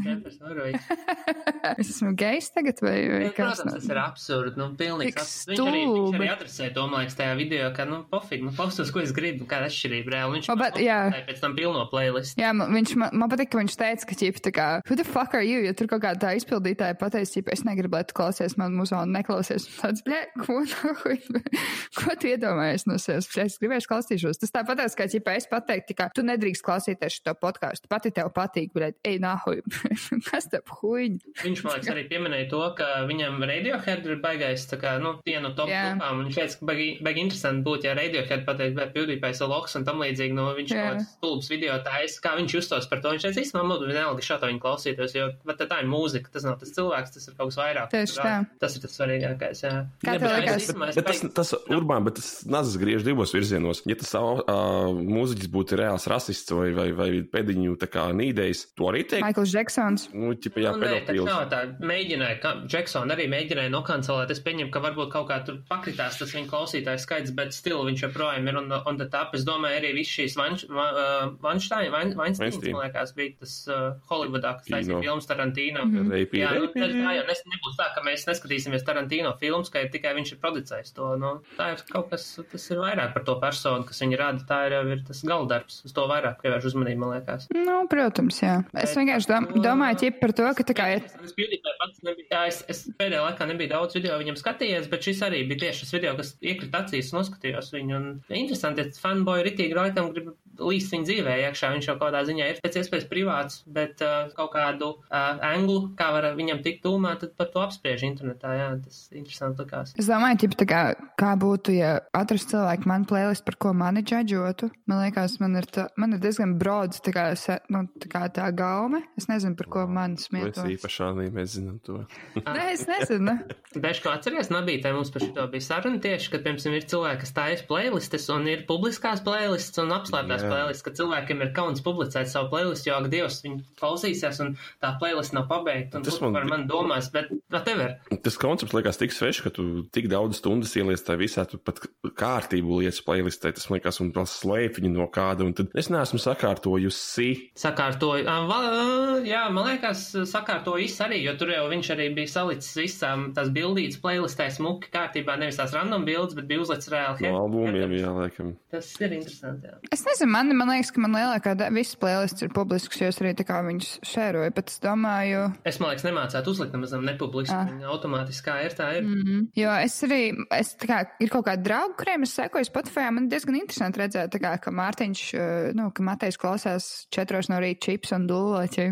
Es, esmu gejs tagad, vai, vai Nu, kas? Protams, tas ir absurdi. Nu, pilnīgs Tik absurds. Viņš arī, viņš arī adresē liekas, tajā video, ka, nu, pofīgi, nu, klaustos, ko es gribu, kāda atšķirība reāli. Viņš O, bet, jā. adresēja pēc tam pilno playlistu. Jā, man, viņš, man, man patīk, ka viņš teica, ka, ķip, tā kā, who the fuck are you? Ja tur kaut kāda tā izpildītāja pateica, ka es negribu, lai tu klausies man muzonu, neklausies. Tāds, blē, ko, nahuj? ko tu iedomājies no sevis? Es gribēju klausīšos. Tas tāpat, kā, ķip, es pateiktu, ka tu nedrīkst klausīties šo podkāstu. Pati tev patīk, bet, ej, nahuj, kas tev huīņ? Viņš, man liekas, arī pieminēja to, ka viņam Radiohead ir baigais, tā kā, nu, viena no top Jā. grupām. Viņš teica, ka baigi, baigi interesanti būtu, ja Radiohead pateikt, bet PewDiePie loks un tam līdzīgi, nu, viņš Jā. kaut kāds stulbs video taisa, kā viņš justos par to. Viņš teica, īstenībā, man būtu vienalga šādā viņa klausītos, jo, bet tā ir mūzika, tas nav tas cilvēks, tas ir kaut kas vairāk. Tieši tā. Tas ir tas svarīgākais, jā. Jā, bet es īstenībā- es Bet tas, tas urbāns, bet tas nazis griež divos virzienos. Ja tas uh, mūziķis būtu reāls rasists vai, vai, vai pēdiņu tā kā nīdējs, to arī teikt. Maikls Džeksons. Nu, ķipa, jā, Nu, nē, tā nav tā. Mēģināja, ka Džeksona arī mēģināja nokancelēt. Es pieņemu, ka varbūt kaut kā tur pakritās tas viņa klausītājs skaits, bet stilu viņš joprojām ir on, the- on the top. Es domāju, arī viss šīs Vanštāņa, Vainsteins, Weinstein. man liekas, bija tas uh, Holivudā, kas taisīja filmas Tarantino. Reipi, Jā, nu, tā jau nes, nebūs tā, ka mēs neskatīsimies Tarantino filmas, ka tikai viņš ir producējis to. Nu, tā ir kaut kas, tas ir vairāk par to personu, kas viņa rada. Tā ir jau ir tas galdarbs. Uz to vairāk pievērš uzmanību, man liekas. Nu, protams, jā. Es Bet vienkārši dom to- domāju, ķip, par to, ka tā kā. Es, pats nebija, jā, es, es pēdējā laikā nebiju daudz video viņam skatījies, bet šis arī bija tieši šis video, kas iekrita acīs un noskatījos viņu. Un interesanti, ja fanboy ritīgi laikam grib līst viņa dzīvē iekšā. Viņš jau kādā ziņā ir pēc iespējas privāts, bet uh, kaut kādu uh, anglu, kā var viņam tikt tūmā, tad par to apspriež internetā. Jā, tas interesanti likās. Es domāju, ķip, tā kā, kā būtu, ja atrast cilvēku man playlist, par ko mani džadžotu. Man liekas, man ir, tā, man ir diezgan brods tā kā, se, nu, tā kā tā gaume. Es nezinu, par ko man smietos. Mēs īpašā līmenī mēs zinām to. Nē, es nezinu. Bežko atceries, Nabītē mums par šo bija saruna tieši, ka, piemēram, ir cilvēki, kas taisa playlistes un ir publiskās playlists un apslēptās Jā. playlists, ka cilvēkiem ir kauns publicēt savu playlistu, jo, ak, Dievs, viņi klausīsies un tā playlist nav pabeigta un Tas man- par mani domās, bet whatever. Tas koncepts liekas tik svešs, ka tu tik daudz stundas ieliec tajā visā, tu pat kārtību lietas playlistē. Tas man liekas, un vēl slēp viņu no kāda. Un tad es neesmu sakārtojusi. Sakārtoju, ā, jā, man liekas, sakārtoju visu arī, jo tur jau viņš arī bija salicis visām tās bildītas playlistē smuki kārtībā, nevis tās random bildes, bet bija uzlicis reāli. No albumiem, jā, laikam. Tas ir interesanti, jā. Es nezinu, man, man liekas, ka man lielākā daļa visas playlists ir publisks, jo es arī tā kā viņus šēroju, bet es domāju, Es, man liekas, nemācētu uzlikt nemaz nepubliski. Ah. Viņa automātiski kā ir, tā ir. Mm. Jo es arī, es tā kā, ir kaut kādi draugi, kuriem es sekoju Spotify, man diezgan interesanti redzēt, tā kā, ka Mārtiņš, eh, nu, ka Matejs klausās četros no rīta čips un dulloķi.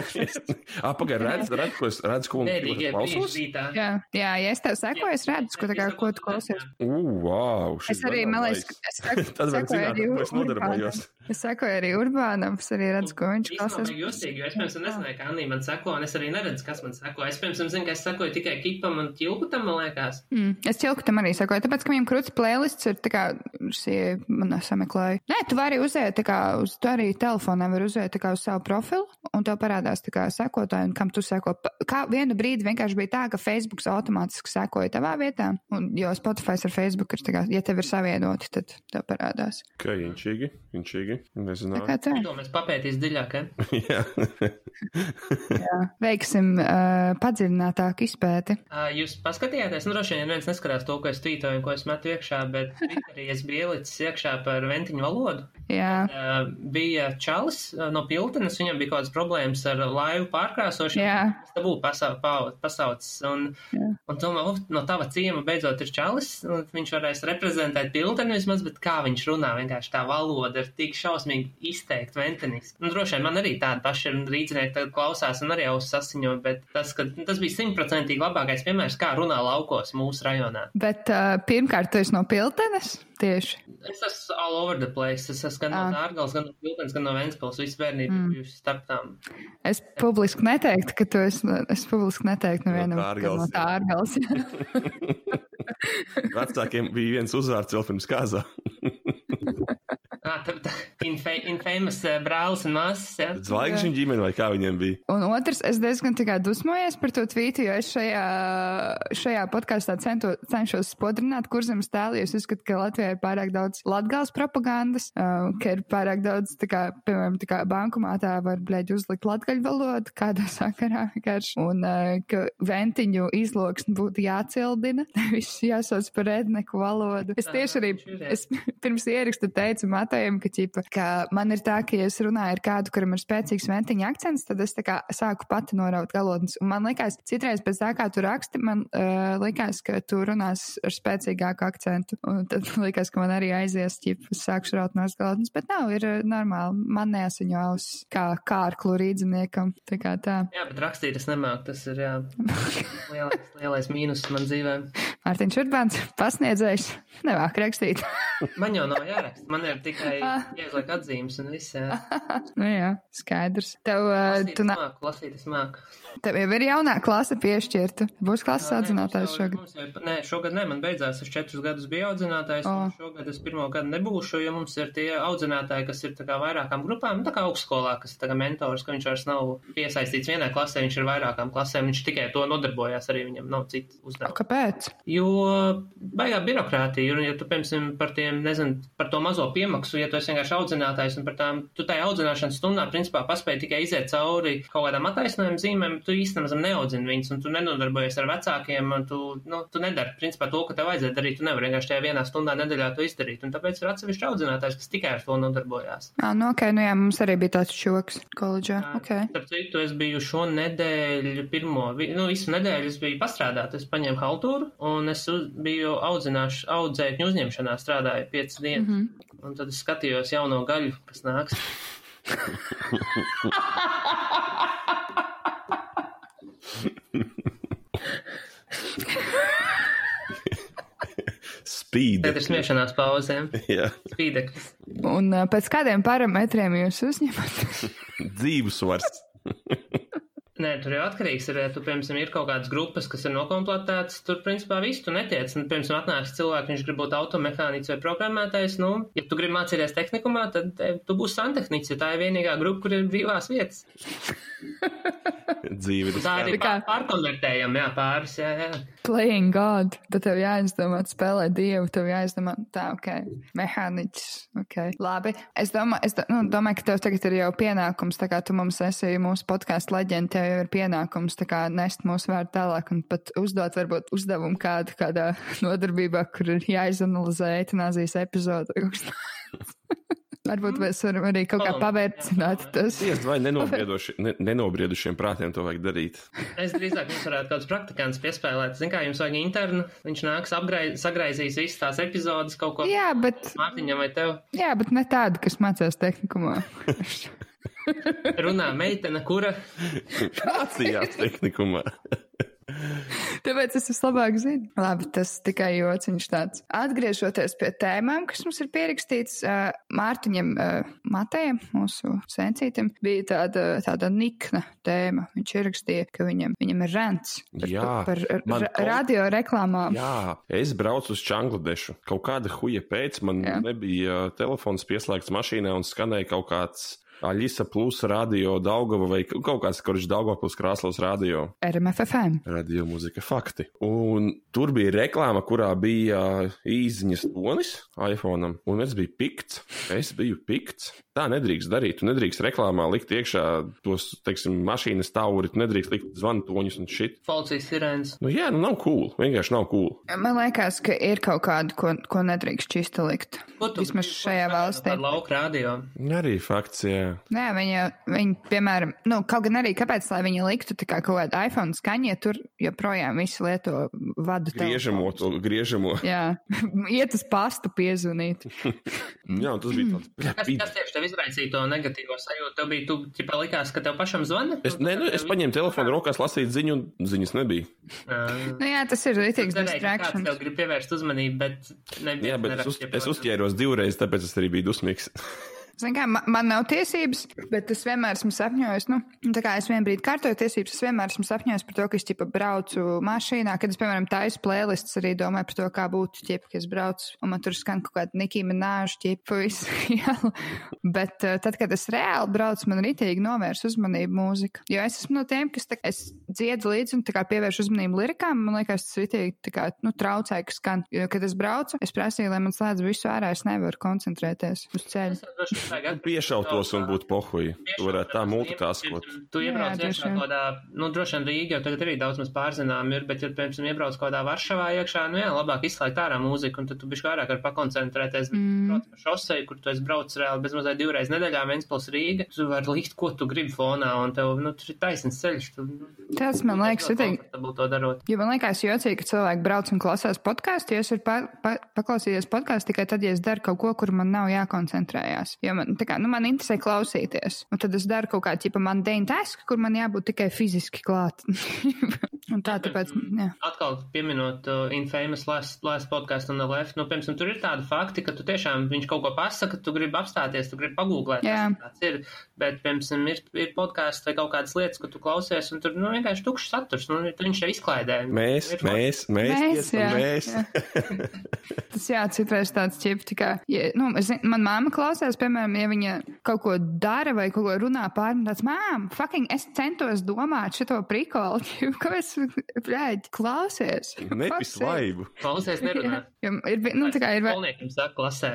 Apakaļ redz, redz, ko es redzu, ko klausos. rītā. Jā, jā, ja es tev sekoju, es redzu, ko, tā kā, ko tu klausies. Uu, wow! šis Es arī, man liekas, es sekoju, Var sekoju ko es sekoju arī Urbānam, es arī redzu, ko viņš klausās. bija jūtīgi, jo es pirms tam nezināju, ka Anī man seko, un es arī neredzu, kas man seko. Es pirms tam zinu, ka es sekoju tikai kipam un ķilkutam, man liekas. Mm, es ķilku tam arī sakoju, tāpēc, ka viņam krūts playlists ir tā kā, šie man sameklēja. Nē, tu vari uziet, tā kā, uz, tu arī telefonā vari uziet, tā kā uz savu profilu, un tev parādās, tā kā, sekotāji, un kam tu seko. Kā vienu brīdi vienkārši bija tā, ka Facebooks automātiski sekoja tavā vietā, un, jo Spotify ar Facebook ir tā kā, ja tev ir savienoti, tad tev parādās. Ok, inčīgi, inčīgi. Tā Nezināju. kā tā. To mēs papētīs dziļāk, eh? Jā. Jā. Veiksim uh, padziļinātāku izpēti. Ā, Jūs paskatījāties, nu, droši vien viens neskatās to, ko es tvītoju un ko es metu iekšā, bet Twitterī es biju ielicis iekšā par ventiņu valodu. Jā, Ā, Bija čalis no Piltenes, viņam bija kaut kādas problēmas ar laivu pārkrāsošanu. Jā. Es dabūju pasau, pasaucis, un, Jā. un domāju, "Uf, no tava ciema beidzot ir čalis, un viņš varēs reprezentēt Pilteni vismaz, bet kā viņš runā, vienkārši tā valoda ir tik šausmīgi izteikti venteniski. Nu, droši vien man arī tāda paša ir rīdzinieki tagad klausās un arī ausis sasiņo, bet tas, ka, tas bija simtprocentīgi labākais piemērs, kā runā laukos mūsu rajonā. bet uh, pirmkārt, tu esi no Piltenes tieši. Es esmu all over the place. Es esmu gan no Ah. Dārgals, gan no Piltens, gan no Ventspils. Visu bērnību mm. bijusi starp tām. Es publiski neteiktu, ka tu esi, no- es publiski neteiktu nevienam, Tārgals, no jā. tā ārgals. Vecākiem bija viens uzvārds vēl pirms kāzā. infamous brālis un māsas, jā. Zvaigžņu ģimene vai kā viņiem bija? Un otrs, es diezgan kā dusmojos par to tvītu, jo es šajā, šajā podkāstā cenšos spodrināt kurzemes tēlu, jo es uzskatu, ka Latvijā ir pārāk daudz latgals propagandas, uh, ka ir pārāk daudz, tā kā, piemēram, tā kā bankomātā var, bļēģi, uzlikt latgaļu valodu kādā sakarā vienkārši, un uh, ka ventiņu izloksni būtu jācildina, nevis jāsauc par redneku valodu. Es tieši arī, es pirms ierakstu teicu Matējam, ka, ķipa, ka man ir tā, ka, ja es runāju ar kādu, kuram ir spēcīgs ventiņa akcents, tad es kā sāku pati noraut galotnes. Un man liekas, citreiz pēc tā, kā tu raksti, man uh, likās, ka tu runās ar spēcīgāku akcentu. Un tad likās, ka man arī aizies, es sākšu raut no galotnes, bet nav, ir uh, normāli. Man neasiņo auss kā kārklu rīdziniekam. Tā kā tā. Jā, bet rakstīt es nemāku. Tas ir jā, lielais, lielais mīnus man dzīvē. Mārtiņš Urbāns, pasniedzējs, nevāk rakstīt. Man jau nav jāraksta. Man ir tikai Ah. jāizliek atzīmes un viss. Nu jā, skaidrs. Tev, uh, Lasīt tu nā, māku, lasīt es māku. tev jau ir jaunā klase piešķirta. Būs klases nē, audzinātājs jau- šogad. mums jau- Nē, šogad nē, man beidzās. Es četrus gadus biju audzinātājs. Oh. Šogad es pirmo gadu nebūšu, jo mums ir tie audzinātāji, kas ir tā kā vairākām grupām, tā kā augstskolā, kas ir tā kā mentors, ka viņš vairs nav piesaistīts vienai klasē, viņš ir vairākām klasēm, viņš tikai to nodarbojās, arī viņam nav citu uzdevumu. Kāpēc? Jo baigā birokrātija, un ja tu, piemēram, par tiem, nezinu, par to mazo piemaksu, ja tu esi vienkārši audzinātājs un par tām, tu tai audzināšanas stundām, principā, paspēji tikai iziet cauri kaut kādām attaisnojuma zīmēm, tu īstenībā neaudzini viņus, un tu nenodarbojies ar vecākiem, un tu, nu, tu nedari, principā, to, ko tev vajadzētu darīt, tu nevari vienkārši tajā vienā stundā nedēļā to izdarīt, un tāpēc ir atsevišķi audzinātājs, kas tikai ar to nodarbojās. Ah, nu, ok, nu jā, mums arī bija tāds čoks koledžā. Ok. Starp citu, es biju šo nedēļu, pirmo, nu, visu nedēļu es biju pastrādāt. Es paņēmu haltūru un es uz, biju audzināšu, audzēkņu uzņemšanā strādāju piecas dienas. Mm -hmm. Un tad es skatījos jauno gaļu, kas nāks. Spīd. Tagad ir smiešanās pauzēm. Jā, Spīdeklis. Un pēc kādiem parametriem jūs uzņemat? dzīvesvars. Nē, tur jau atkarīgs ir, ja tu, piemēram, ir kaut kādas grupas, kas ir nokomplektētas, tur, principā, viss tu netiec. Un, piemēram, atnāks cilvēks, viņš grib būt automehāniķis vai programmētājs, nu, ja tu gribi mācīties tehnikumā, tad eh, tu būsi santehniķis, ja tā ir vienīgā grupa, kur ir brīvās vietas. Dzīve ir Tā arī Tā kā- pār, pārkonvertējam, jā, pāris, jā, jā. Playing God. Tad tev jāizdomā, spēlēt dievu, tev jāizdomā, tā, ok, mehāniķis, ok. Labi. Es domāju, es nu, domāju, ka tev tagad ir jau pienākums, tā kā tu mums esi mūsu podkāstu leģenda, tev jau ir pienākums, tā kā nest mūsu vārdu tālāk un pat uzdot varbūt uzdevumu kādu, kādā nodarbībā, kur ir jāizanalizē eitanāzijas epizodu. Varbūt mēs varam arī kaut kā pavērcināt tas. vai nenobrieduši, ne, nenobriedušiem prātiem to vajag darīt. Es drīzāk jums varētu kādus praktikantus piespēlēt. Zin kā, jums vajag internu, viņš nāks apgrai, sagraizīs visas tās epizodes kaut ko. Jā, bet, Mārtiņam vai tev jā, bet ne tādu, kas mācās tehnikumā. runā meitene, kura Mācījās tehnikumā. Tāpēc es vislabāk zinu. Labi, tas tikai jociņš tāds. Atgriežoties pie tēmām, kas mums ir pierakstīts, uh, Mārtiņam uh, Matējam, mūsu sensītam, bija tāda, tāda nikna tēma. Viņš ierakstīja, ka viņam, viņam ir rents par, Jā, par, par man ra radio reklāmām. Jā, es braucu uz Čangladešu. Kaut kāda huja pēc man Jā. Nebija telefons pieslēgts mašīnā un skanēja kaut kāds Aļisa plus radio Daugava vai kaut kāds, kurš Daugava plus Krāslavas radio. RMFFM. Radio mūzika fakti. Un tur bija reklāma, kurā bija īziņas tonis iPhone, un es biju pikts. Es biju pikts. Tā nedrīkst darīt. Tu nedrīkst reklāmā likt iekšā tos, teiksim, mašīnas tauri, tu nedrīkst likt zvantoņus un šit. policijas sirēns. Nu jā, nu nav cool. Vienkārši nav cool. Man liekas, ka ir kaut kāda, ko, ko nedrīkst čista likt. Vismaz šajā valstī. par Lauka radio. Arī fakts, jā. Nē, viņa, viņa, piemēram, nu, kaut gan arī kāpēc, lai viņa liktu kā kaut kādu iPhone skaņu, ja tur joprojām visi lieto vadu Griežamo, to griežamo. Jā, iet uz pastu piezvanīt. Jā, un tas bija tāds. Kas, kas tieši tev izraisīja to negatīvo sajūtu? Tev bija, tu, ķipā, likās, ka tev pašam zvana? Es, ne, nu, es paņēmu telefonu rokās, lasīju ziņu, un ziņas nebija. Nu, jā, tas ir rītīgs distraction. tev grib pievērst uzmanību, bet ne, Jā, bet es, uz, es uzķēros divreiz, tāpēc es arī biju dusmīgs. Zin kā, man, man nav tiesības, bet es vienmēr esmu sapņojis, nu, tā kā es vienā brīdī kārtoju tiesības, es vienmēr esmu sapņojis par to, ka es, ķipa, braucu mašīnā, kad es, piemēram, taisu playlists, arī domāju par to, kā būtu, ķipa, ka es braucu, un man tur skan kaut kāda Nikī Mināža, ķipa, visu ielu. Bet uh, tad, kad es reāli braucu, man rītīgi novērs uzmanību mūzika. Jo es esmu no tiem, kas, tā, es dziedu līdzi un tā kā pievēršu uzmanību lirikām, man liekas, tas rītīgi, tā kā, nu, traucē, ka skan. Jo, kad es braucu, es prasīju, lai man slēdz visu ārā, es nevaru koncentrēties uz ceļu. Piešautos un būtu pohuji. Tu varētu tā multitaskot. Tu Jā, iebrauc droši iekšā kādā, nu, droši vien Rīgā, jau tagad arī daudz maz pārzinām ir, bet, ja, piemēram, iebrauc kādā Varšavā iekšā, nu jā, labāk izslēgt ārā mūziku, un tad tu bišķi vairāk var pakoncentrēties. Mm. Brauc pa šosei, kur tu esi braucis reāli bez mazliet divreiz nedēļā, Ventspils Rīga, tu vari likt, ko tu gribi fonā, un tev, nu, tur ir taisns ceļš. Tu, nu, Tas man liekas, darot. Jo man liekas, jocīgi, ka cilvēki brauc un klausās podkāstu. Ja es varu pa, pa, paklausīties podkāstu tikai tad, ja es daru kaut ko, kur man nav jākoncentrējās. Jo man, tā kā, nu, man interesē klausīties. Un tad es daru kaut kādu tipu man deņu tasku, kur man jābūt tikai fiziski klāt. un tā tāpēc, jā. Atkal pieminot uh, Infamous Last, last Podcast on the Left, nu, piemēram, tur ir tādi fakti, ka tu tiešām viņš kaut ko pasaka, tu gribi apstāties, tu gribi pagūglēt, Jā. tāds ir. Bet, piemēram, ir, ir podkāsts vai kaut kādas lietas, ko tu klausies, un tur, nu, vienkārši tukšs saturs, nu, viņš jau izklaidē. Mēs, Ir mēs, mēs, Mēs, jā, mēs. jā. Tas jā, citreiz tāds tā kā, ja, nu, es, zinu, man māma klausās, piemēram, ja viņa kaut ko dara vai kaut ko runā pār, un tāds, mām, fucking, es centos domāt šito prikolu, kāpēc, blēģi, klausies. Nepis laibu. Klausies, nerunā. Jo ir, nu, tā kā ir, Skolniekiem saka klasē,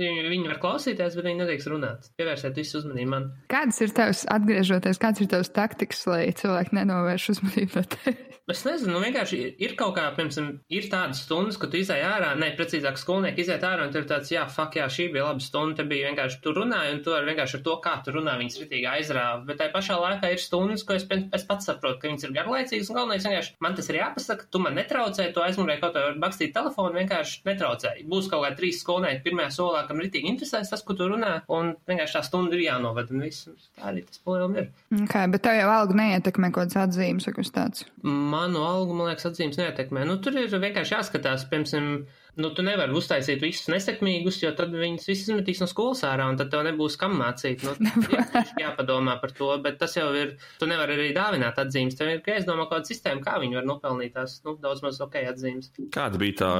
viņi var klausīties, bet viņi nedrīkst runāt. Pievērsiet visu uzmanību man. kādas ir tavs, atgriežoties, kāds ir tavs taktikas, lai cilvēki nenovērš uzmanību no tevis? Es nezinu, nu vienkārši ir kaut kā, piemēram, ir tādas stundas, kad tu izai ārā, ne, precīzāk, skolnieki iziet ārā, un tur ir tāds, jā, fuck, jā, šī bija laba stunda, te bija vienkārši tu runāji, un tu ar vienkārši ar to, kā tu runā, viņas ritīgi aizrāva. Bet tajā pašā laikā ir stundas, ko es, es pats saprotu, ka viņas ir garlaicīgas, un galvenais vienkārši man tas ir jāpasaka, tu man netraucē, tu aizmurēji kaut ko bakstīt telefonu, vienkārši netraucē. Būs kaut kā trīs skolnieki pirmajā solā, kam ritīgi interesēs tas, ko tu runā, un vienkārši tā stunda ir jānovada, un viss. Tā arī tas problēma ir. Okay, bet tev jau alga neietekmē kaut kādas atzīmes vai kas tāds? Manu algu, man liekas, atzīmes neietekmē. Nu, tur ir vienkārši jāskatās, piemēram, nu, tu nevari uztaisīt visus nesekmīgus, jo tad viņas visas izmetīs no skolas ārā, un tad tev nebūs kam mācīt. Nu, ir jāpadomā par to, bet tas jau ir, tu nevari arī dāvināt atzīmes. Tev ir jāizdomā kāda sistēma, kā viņi var nopelnīt tās, nu, daudz maz ok atzīmes. Kāda bija tā,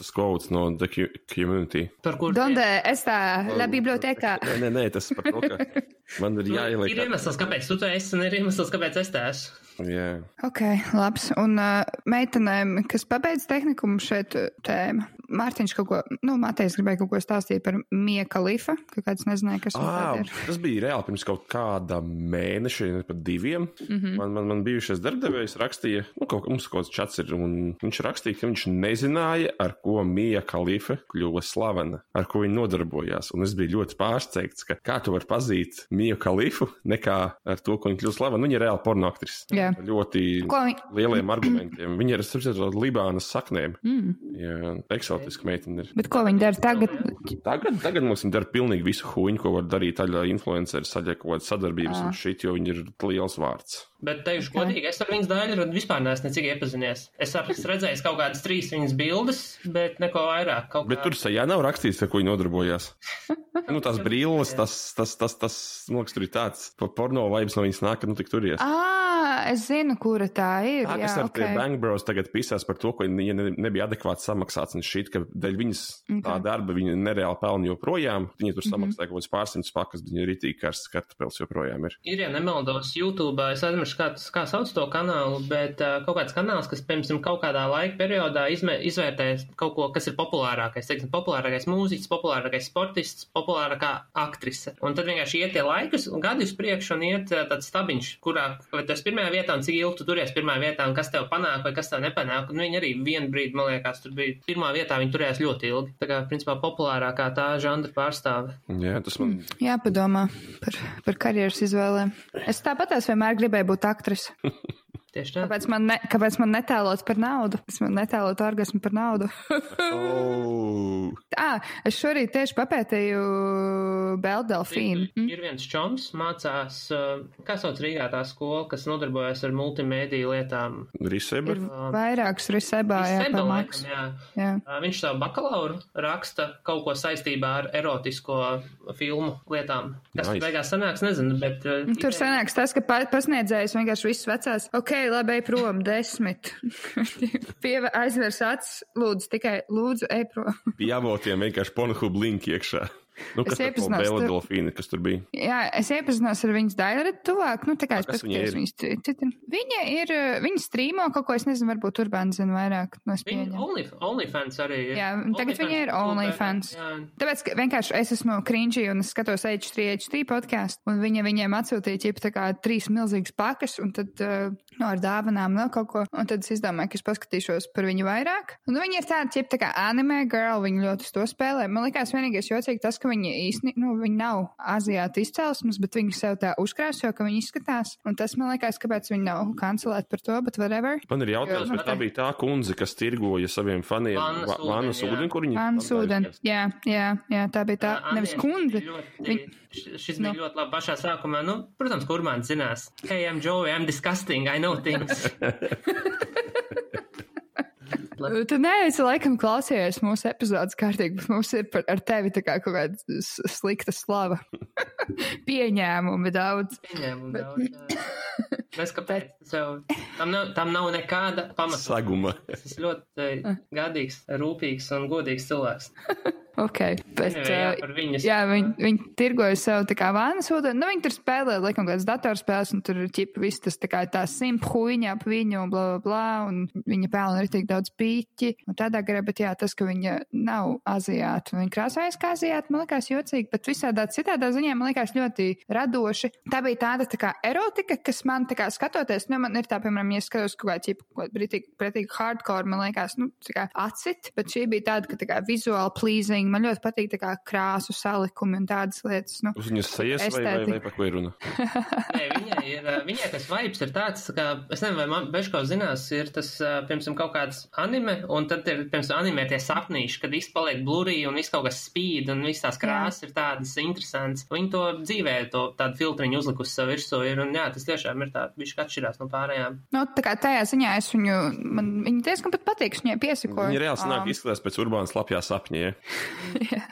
tas quotes no The Community? Par kur? Donde es tā, la biblioteka. Nē, nē, nē, tas par to, ka man ir jāieliek. Ir iemesls, kāpēc tu to esi, un ir iemesls, kāpēc es te esmu. Yeah. Ok, labs. Un uh, meitenēm, kas pabeidz tehnikumu šeit tēma, Mārtiņš kaut ko, nu, Matejs gribēja kaut ko stāstīt par Mija Kalifa, ka kāds nezināja, kas ah, ir. Tas bija reāli pirms kaut kāda mēneša, ne pat diviem. Mm -hmm. Man, man, man bijušais darbdevējs rakstīja, nu, kaut kā mums kaut kāds čats ir, un viņš rakstīja, ka viņš nezināja, ar ko Mija Kalifa kļuva slavena, ar ko viņa nodarbojās. Un es biju ļoti pārsteigts, ka kā tu vari pazīt Miju Kalifu, nekā ar to, ko viņa kļuva slavena. Nu, viņa ir reāli pornoaktris. Jā. Ļoti Ko lieliem argumentiem. Viņa ir, sapratu, Libānas saknēm. Mm. Jā, eksotiska meitene ir. Bet ko viņi dara tagad? Tagad, tagad mums ir dara pilnīgi visu huņu, ko var darīt aļā influenceri, saļā kaut kādas sadarbības Ah. un šit, jo viņi ir liels vārds. Bet teikšu, Ok. godīgi, es ar viņas daļu vispār neesmu necik iepazinies. Es esmu redzējis kaut kādas trīs viņas bildes, bet neko vairāk. Kaut Bet kā... tur sajā nav rakstīts, ar ko viņi nodarbojās. nu, tās brilles, tas, tas, tas, tas, man liekas, tur ir tāds, pa porno vibes no viņas nāk, ka nu tik turies. Ah, es zinu, kura tā ir. Tā, jā, kas ar ok. okay. Bang Bros tagad pisās par to, ka viņa ne, nebija adekvāti samaksāts un šī, ka dēļ viņas okay. tā darba viņa nereāli pelna joprojām. Viņa tur samaksāja kaut kāds pārsimts pakas, bet viņa ir itī karsts kartupels joprojām ir. Ir, ja nemaldos, YouTube, es aizmirsu, kā, kā sauc to kanālu, bet uh, kaut kāds kanāls, kas, piemēram, kaut kādā laika periodā izmē, izvērtē kaut ko, kas ir populārākais, teiksim, populārākais mūziķis, populārākais sportists, populārākā aktrise. Un tad vienkārši iet tie laikus un gadi uz priekšu un iet uh, tāds stabiņš, kurā, vai tas pirmajā vietā un cik ilgi tu turies pirmajā vietā un kas tev panāk vai kas tev nepanāk. Un viņi arī vienu brīdi, man liekas, tur bija pirmā vietā, viņi turējās ļoti ilgi. Tā kā, principā, populārākā tā žanra pārstāve. Jā, tas man. Jāpadomā par, par karjeras izvēlēm. Es tāpat es vienmēr gribēju būt aktrise. Tieši tā. Kāpēc man, ne, kāpēc man netēlot par naudu? Es man netēlotu orgasmu par naudu. Oh. ah, es šorīt tieši papētīju Beldelfīnu. Ir, ir viens čoms, mācās, kā sauc Rīgā tā skola, kas nodarbojas ar multimediju lietām. Riseba. Ir vairākas risebā, jā, Seba, pamaks. laikam, jā. Jā. Viņš savu bakalauru raksta kaut ko saistībā ar erotisko filmu lietām. Kas Nice. beigās sanāks, nezinu, bet. Tur sanāks tas, ka pa- pasniedzējs vienkārši viss vecās. Ok, labi, ej prom, desmit. Pieva aizvers acis, lūdzu, tikai lūdzu, ej prom. Pie avotiem vienkārši pornhub link iekšā. Nu, Es kas iepazinos, bija? tur- Delfīna, kas tur bija? Jā, es iepazinos ar viņas daļu tuvāk. Nu, tā kā es kas viņa paskatījos ir? viņas Twitter. Viņa ir, uh, viņa strīmo kaut ko, es nezinu, varbūt Urbāns zina vairāk. No es Viņa pieņemu. only, OnlyFans arī ir. Jā, tagad viņa ir OnlyFans. Jā, Tāpēc, ka vienkārši es esmu cringy un es skatos H3, H3 podkāstu, un viņa viņiem atsūtīja ķipa tā kā trīs milzīgas pakas, un tad, uh, nu, ar dāvanām vēl kaut ko, un tad es izdomāju, ka es paskatīšos par viņu vairāk. Un viņa ir tāda, ķipa tā kā anime girl, viņa ļoti uz to spēlē. Man liekas, vienīgais jocīgi tas, ka viņa īsti, nu, viņa nav aziāta izcelsmes, bet viņa sev tā uzkrāso, ka viņa izskatās, un tas man liekas, kāpēc viņa nav kancelēta par to, bet whatever. Man ir jautājums, Jā, vai tā bija tā kundze, kas tirgoja saviem faniem Vannas va- ūdeni, ūdeni, kur viņi Anna Sūden. Jā, jā, jā, tā bija tā, Jā, nevis kundze. Ļoti, Viņ- š- Šis bija ļoti labi pašā sākumā. Nu, protams, kur man zinās. Hey, I'm Joey, I'm disgusting, I know things. Tu neesi laikam klausījies mūsu epizodes kārtīgi, bet mums ir par, ar tevi tā kā kaut kāda slikta slava. Pieņēmumi daudz. Pieņēmumu daudz. jā. Nes kāpēc. Sev, tam, nav, tam nav nekāda pamata. Saguma. Es esmu ļoti eh, gadīgs, rūpīgs un godīgs cilvēks. Ok, bet jā, uh, par viņas. jā, viņi, viņi tirgoja sev tā kā vānas ūdeni. Nu, viņi tur spēlē, laikam, kādas datorspēles, un tur ir ķipa viss tas tā kā tā simta huīņa ap viņu, un bla, bla, bla, un viņa pelna arī tik daudz pīķi. Un tādā garā, bet jā, tas, ka viņa nav aziāta, viņa krāsojas kā aziāta, man liekas jocīgi, bet visādā citādā ziņā man liekas ļoti radoši. Tā bija tāda tā kā erotika, kas man tā kā skatoties, nu, man ir tā, piemēram, ja skatos kaut kā ķipa, kaut pretīgi, pretīgi hardcore, man liekas, nu, tā kā acit, bet šī bija tāda, ka tā kā vizuāli pleasing, man ļoti patīk tā kā krāsu salikumi un tādas lietas, nu. Uz viņas sejas vai, vai, vai par ko ir runa? Nē, viņai, ir, viņai tas vibes ir tāds, ka, es nezinu, vai man Beško zinās, ir tas, piemēram, kaut kāds anime, un tad ir, piemēram, anime tie sapnīši, kad viss paliek blurī un viss kaut kas spīd, un viss tās krāsas ir tādas interesantas. Viņi to dzīvē, to tādu filtriņu uzlikusi sev virsū ir, un jā, tas tiešām ir tā, viņš atšķirās no pārējām. Nu, tā kā tajā ziņā es viņu, man viņa diezgan pat patīk, viņai piesakoju. Viņa reāli sanāk Um, izskatās pēc urbānas lapjā sapņē. jā.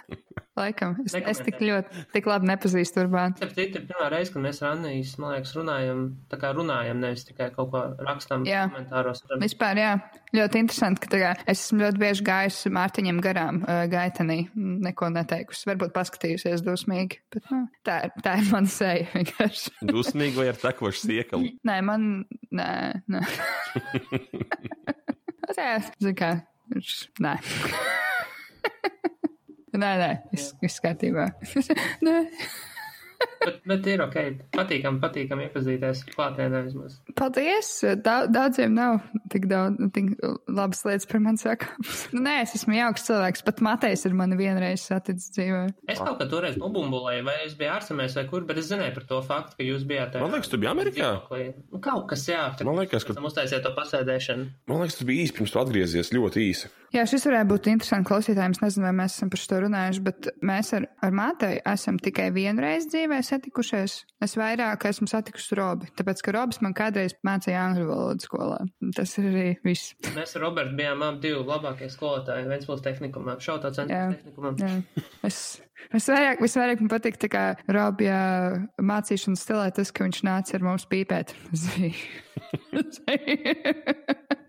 Laikam, es, es tik ļoti, tik labi nepazīstu urbānu. Citu, ir pirmā reize, kad mēs ar Annijas, man liekas, runājam, tā kā runājam, nevis tikai kaut ko rakstam Jā. komentāros. Vispār, jā, ļoti interesanti, ka tā kā, es esmu ļoti bieži gājusi Mārtiņam garām uh, gaitenī, neko neteikusi. Varbūt paskatījusies dusmīgi, bet nu, tā, ir- tā ir mana seja vienkārši. Dusmīgi vai ar tekošu siekalu? Nē, man, nē, nē. tā, zin kā, viņš, nē. Nē, nē, viss viss kārtībā. nē. Bet, bet ir ok, patīkam, patīkam iepazīties klātienē vismaz. Paldies! Da, daudziem nav tik daudz, tik labas lietas par mani sakāmas. Nu, nē, es esmu jauks cilvēks, pat Matejs ir mani vienreiz saticis dzīvē. Es kaut kā toreiz nobumbulēju, vai es biju ārzemēs vai kur, bet es zināju par to faktu, ka jūs bijāt. tajā Man liekas, tu biji Amerikā. Nu, kaut kas, jā. Tad, Man liekas, ka- Tam uztaisīja to pasēdēšanu. Man liekas, tas bija īsi pirms tu atgriezies ļoti īsi. Jā, šis varētu būt interesants klausītājiem. Es nezinu, vai mēs esam par šo runājuši, bet mēs ar, ar Mātei esam tikai vienreiz dzīvē satikušies. Es vairāk esmu satikusi Robi, tāpēc, ka Robs man kādreiz mācīja angļu valodu skolā. Tas ir arī viss. Mēs ar Robertu bijām abi divi labākie skolotāji. Viens būs tehnikumā, šautā Jā. centra tehnikumā. Jā. Es, es vairāk, visvairāk man patīk tā kā Robija mācīšanas stilē tas, ka viņš nāca ar mums pīpēt. Tas bija-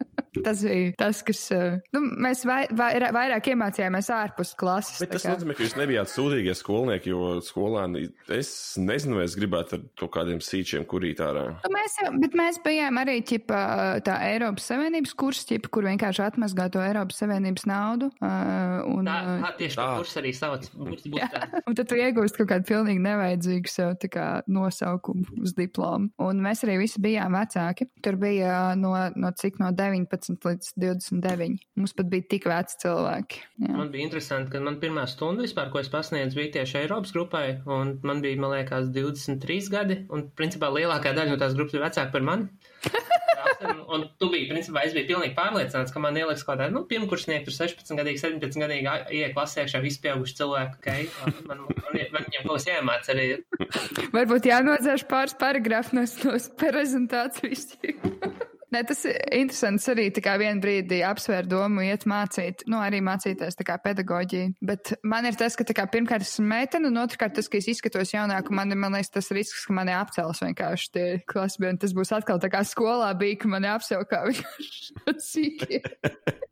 Tas bija tas, kas. eh, Nu, mēs vai, vai, vairāk iemācījāmies ārpus klases. Bet tas nozīmē, ka jūs nebijāt sūdīgie skolnieki, jo skolēni, es nezinu, vai es gribētu ar kaut kādiem sīčiem kurīt ārā. Nu, Mēs, bet mēs bijām arī ķipa, tā Eiropas Savienības kurs, ķipa, kur vienkārši atmazgā to Eiropas Savienības naudu. Uh, un, Tā, uh, tā tieši tā, kurs arī savs būs. būs tā. un tad tu iegūsti kaut kādu pilnīgi nevajadzīgu sev kā nosaukumu uz diplomu. Un mēs arī visi bijām vecāki. Tur bija no, no cik no 19 līdz 29. Mums pat bija tik veci cilvēki. Jā. Man bija interesanti, ka man pirmā stunda vispār, ko es pasniedzu, bija tieši Eiropas grupai, un man bija, man liekas, 23 gadi, un principā lielākā daļa no tās grupas bija vecāka par mani. un, un tu biji, principā, es biju pilnīgi pārliecināts, ka man ieliks kaut kādā, nu, pirmkursnieki, tur 16 gadīgi, 17 gadīgi ieiek klasē iekšā visi pieauguši cilvēki, ok, man, man, man, viņiem kaut kas jāmāc arī. Varbūt jānodzēš pāris paragrafu no, no prezentācijas. Nē, tas ir interesants arī vienā brīdī apsvērt domu, iet mācīt, nu, arī mācīties kā pedagoģiju. Bet man ir tas, ka kā pirmkārt esmu meitene, un otrkārt tas, ka es izskatos jaunāk, un man, man liekas, tas risks, ka mani apcels vienkārši tie klasbiedri. Tas būs atkal tā kā skolā bija, ka mani apcel kā vienkārši sīki.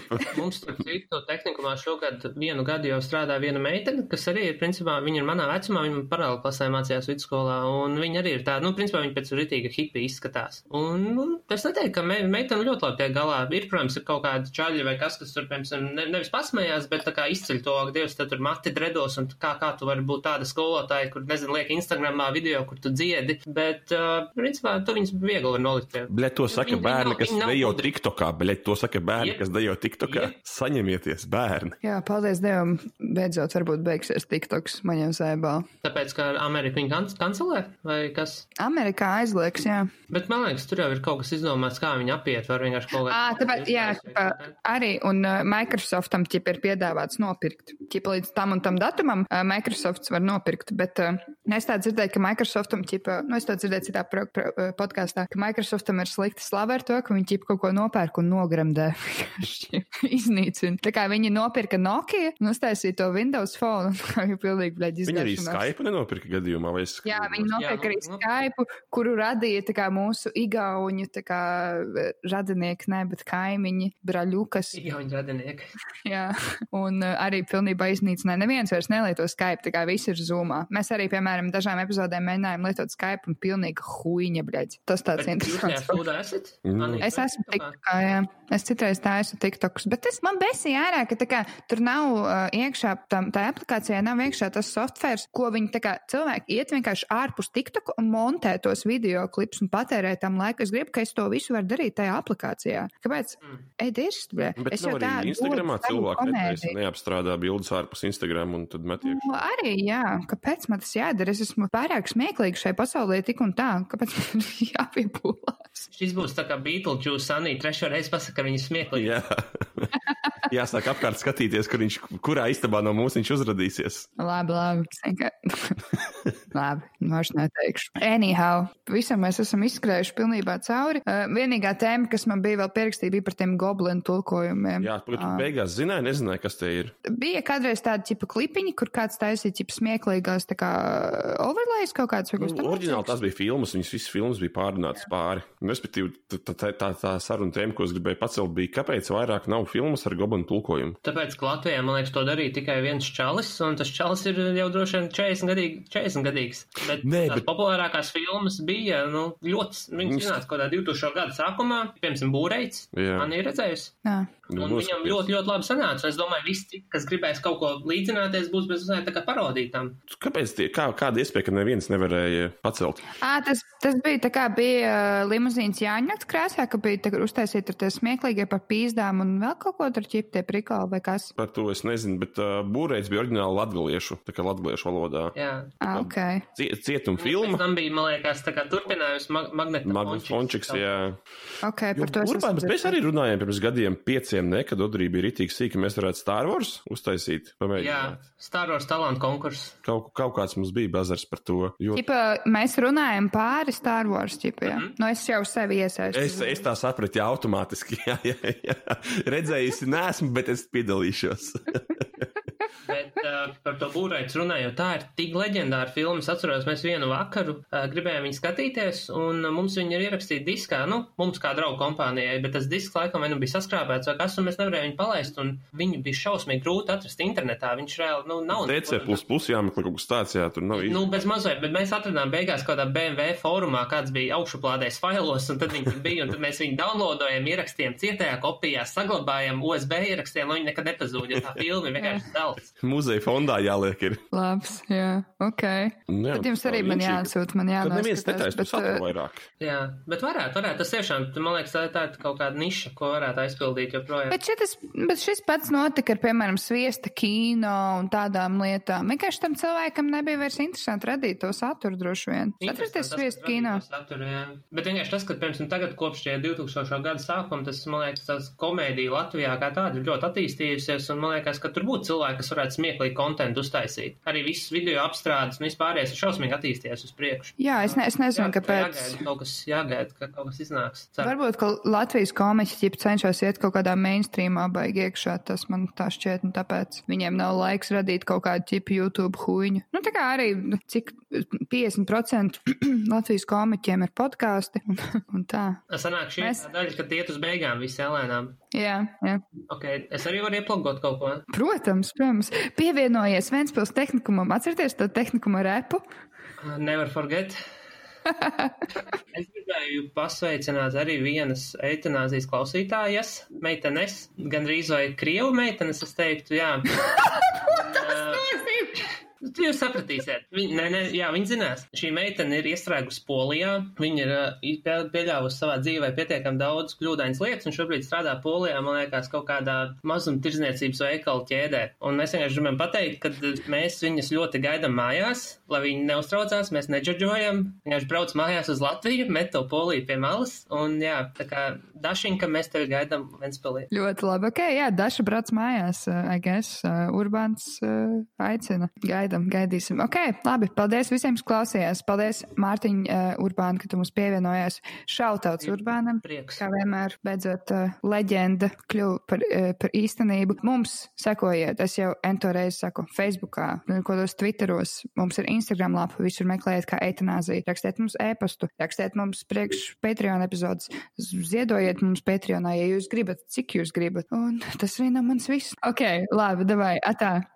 Mums, starp citu, tehnikumā šogad vienu gadu jau strādā viena meitene, kas arī ir, principā, viņa ir manā vecumā, viņa paralēli klasē mācījās vidusskolā, un viņa arī ir tāda, nu, principā, viņa pēc ritīga hipi izskatās. Un, nu, es neteiktu, ka me, meitene ļoti labi tiek galā. Ir, protams, ir kaut kādi čaļi vai kas, kas tur, piemēram, ne, nevis pasmējās, bet tā kā izceļ to, ka Dievs, tad tur mati dredos, un kā, kā tu vari būt tāda skolotāja, kur, nezinu, liek Instagramā video, kur tu dziedi, bet, uh, principā, tu viņus viegli var nolikt. Bļet, to saka bērni, kas dejo. TikTokā. Bļet, to saka bērni, kas dejo TikTokā. Saņemieties, bērni. Jā, paldies Dievam. Beidzot, varbūt beigsies TikToks man jau zēbā. Tāpēc, ka Amerika viņu kan kancelē, vai kas? Amerikā aizliegs, jā. Bet man liekas, tur jau ir kaut kas izdomāts, kā viņu apiet. Var vienkārši kaut Ā, tāpēc, jā, ķipa, arī, un uh, Microsoftam ķipa ir piedāvāts nopirkt. Ķipa līdz tam un tam datumam uh, Microsofts var nopirkt, bet uh, es tā dzirdēju, ka Microsoftam ķipa, nu es to dzirdēju citā pro, pro, podkāstā, ka Microsoftam ir slikta slava ar to, ka viņi ķipa kaut ko nopērk un nogremdē. bišķi iznīcina. Tā kā viņi nopirka Nokia un uztaisīja to Windows phone, kā jau pilnīgi, bļaļ, Viņi arī. Skype nenopirka gadījumā, vai es. Jā, viņi nopirka arī nu, nu. Skype, kuru radīja tā kā mūsu igauņu, tā kā eh, radinieki, ne, bet kaimiņi, braļukas. Igauņu radinieki. Jā, un uh, arī pilnībā iznīcināja. Neviens vairs nelieto Skype, tā kā viss ir zumā. Mēs arī, piemēram, dažām epizodēm mēģinājām lietot Skype un pilnīgi huīņa, bļaļ. Tas tāds Jūs interesants. stūdā esat? Mm. Es esmu TikTokā? TikTokā, jā. Es citreiz taisu TikTokus, bet tas man besīja ārā, ka tā kā tur nav uh, iekšā, tam, tā aplikācijā nav iekšā tas softvērs, ko viņi tā kā cilvēki iet vienkārši ārpus TikToku un montē tos video klipus un patērē tam laiku. Es gribu, ka es to visu varu darīt tajā aplikācijā. Kāpēc? Mm. Ej, dirst, bļē. Bet Es jau tādu Instagramā netaisa, komēdiju. neapstrādā bildes ārpus Instagram un tad met iekšā. Nu, arī, jā, kāpēc man tas jādara? Es esmu pārāk smieklīgs šai pasaulē tik un tā. Kāpēc man jāpiepūlās? Šis būs tā kā Beetlejuice, Anī, trešo reizi pasaka, ka viņi ir smieklīgi. Jā. Jāsāk apkārt skatīties, kur viņš, kurā istabā no mums viņš uzradīsies. Labi, labi. Labi, vairs neteikšu. Anyhow, visam mēs esam izskrējuši pilnībā cauri. Uh, vienīgā tēma, kas man bija vēl pierakstīta, bija par tiem goblinu tulkojumiem. Jā, pagaid, tu Ā. beigās zināji, nezināji, kas te ir. Bija kādreiz tāda tipa klipiņa, kur kāds taisīja tipa smieklīgās tā kā overlays kaut kāds Nu. Oriģināli tās bija filmas, viņas visas filmas bija pārrunātas pāri. Un, Respektīvi, tā, tā, tā, tā saruna tēma, ko es gribēju pacelt, bija, kāpēc vairāk nav filmas ar goblinu tulkojumu. Tāpēc, ka Latvijā, man liekas, to darīja tikai viens čalis, un tas čalis ir jau droši vien 40 gadīgi, 40 gadīgs. Bet Nē, tās bet- populārākās filmas bija, nu, ļoti, viņas iznāca kaut kādā 2000. gada sākumā, piemēram, Būreits. Jā. Man ir redzējusi. Jā. Nu, Un viņam noskaties. ļoti, ļoti labi sanāca. Es domāju, visi, kas gribēs kaut ko līdzināties, būs bez mazliet tā kā parodītām. Kāpēc tie, kā, kāda iespēja, ka neviens nevarēja pacelt? À, tas, tas bija tā kā bija uh, limuzīns Jāņakts krāsā, ka bija uztaisīti tur tie smieklīgie par pīzdām un vēl kaut ko tur ķiptie prikoli vai kas. Par to es nezinu, bet uh, būrēts bija oriģināli latgaliešu, tā kā latgaliešu valodā. Jā. À, ok. Cie, cietuma Pēc filma, tam bija, man liekas, tā kā turpinājums mag Magneta Magnus Fončiks, jā. Ok, Jo, par to es Urbān, esmu bet mēs arī runājām pirms gadiem pieciem, ne, kad Odrī bija ritīgi sīki, mēs varētu Star Wars uztaisīt, Jā, pamēģināt. Star Wars talantu konkurss. Kaut, kaut kāds mums bija bazars par to, jo Ķipa, mēs runājam pāri Star Wars, ķipa, jā. Mhm. Nu, es jau sevi iesaistu. Es, es tā sapratu, jā, automātiski. Jā, jā, jā. Redzējusi, nesmu, bet es piedalīšos. Bet uh, par to būrēju runājot, tā ir tik leģendāra filma. Es atceros, mēs vienu vakaru uh, gribējām viņu skatīties, un mums viņa ir ierakstīta diskā, nu, mums kā draugu kompānijai, bet tas disks laikam vai nu bija saskrāpēts vai kas, un mēs nevarējām viņu palaist, un viņu bija šausmīgi grūti atrast internetā. Viņš reāli, nu, nav. DC plus plus jāmeklē kaut kas tāds, jā, tur nav Nu, bez mazliet, bet mēs atradām beigās kādā BMW fórumā, kāds bija augšuplādējis failos, un tad viņi bija, un tad mēs viņu downloadojam, ierakstījām cietajā kopijā, saglabājam USB ierakstiem, lai viņi nekad nepazūd, jo tā filma vienkārši zelts. muzeja fondā jāliek. Ir. Labs, jā, ok. Nu, jā, Bet jums arī man jāatsūt, man Tad neviens netaisa Bet, saturu uh, vairāk. Jā, bet varētu, varētu, tas tiešām, man liekas, tā ir tāda kaut kāda niša, ko varētu aizpildīt joprojām. Bet, šitas, bet šis pats notika ar, piemēram, sviesta kino un tādām lietām. Vienkārši tam cilvēkam nebija vairs interesanti radīt to saturu droši vien. Atrasties sviesta kino. Saturu, jā. Bet vienkārši tas, ka, piemēram, tagad kopš šie 2000. gada sākuma, tas, man liekas, tas komēdija Latvijā kā tāda ir ļoti attīstījusies, un man liekas, ka tur būtu cilvēki, kas varētu smieklīgi kontentu uztaisīt. Arī viss video apstrādes un vispārējais ir šausmīgi attīstījies uz priekšu. Jā, es, ne, es nezinu, Jā, kāpēc. Jāgaida, kaut kas jāgaida, ka kaut kas iznāks. Ceru. Varbūt, ka Latvijas komiķi ķip cenšas iet kaut kādā mainstreamā baigi iekšā, tas man tā šķiet, un tāpēc viņiem nav laiks radīt kaut kādu tipu YouTube huīņu. Nu, tā kā arī, cik 50% Latvijas komiķiem ir podkāsti un, un tā. Sanāk šī Mēs- Mēs... daļa, kad iet uz beigām visi lēnām. Jā, jā. Okay, es arī varu ieplagot kaut ko. Protams, protams. Pievienojies Ventspils tehnikumam. Atcerieties to tehnikumu repu? Uh, Never forget. es gribēju pasveicināt arī vienas eitanāzijas klausītājas, meitenes, gandrīz vai krievu meitenes, es teiktu, jā. Un, uh, Jūs sapratīsiet, viņa, nē, nē, jā, viņa zinās. Šī meitene ir iestrēgusi Polijā. Viņa ir uh, pie- pieļāvusi savā dzīvē pietiekami daudz kļūdainas lietas, un šobrīd strādā Polijā, man liekas, kaut kādā mazumtirdzniecības veikala ķēdē. Un mēs vienkārši gribam pateikt, ka mēs viņas ļoti gaidām mājās, lai viņi neuztraucās, mēs neģeģojam, vienkārši brauc mājās uz Latviju, met to poliju pie malas, un jā, tā kā dašiņka mēs tevi gaidām Ventspilī. Ļoti labi, ok, jā, daša brauc mājās, uh, I guess, uh, Urbāns uh, aicina. Gaidam, gaidīsim. Ok, labi, paldies visiem, kas klausījās. Paldies, Mārtiņ, uh, Urbāna, ka tu mums pievienojās. Šautauts Urbānam. Prieks. Kā vienmēr, beidzot, uh, leģenda kļuva par, uh, par īstenību. Mums sekojiet, es jau ento reizi saku, Facebookā, kādos Twitteros, mums ir Instagram lapa, visur meklējiet kā eitanāzija, rakstiet mums e-pastu, rakstiet mums priekš Patreon epizodes, ziedojiet mums Patreonā, ja jūs gribat, cik jūs gribat. Un tas arī nav mans viss. Ok, labi, davai, atā.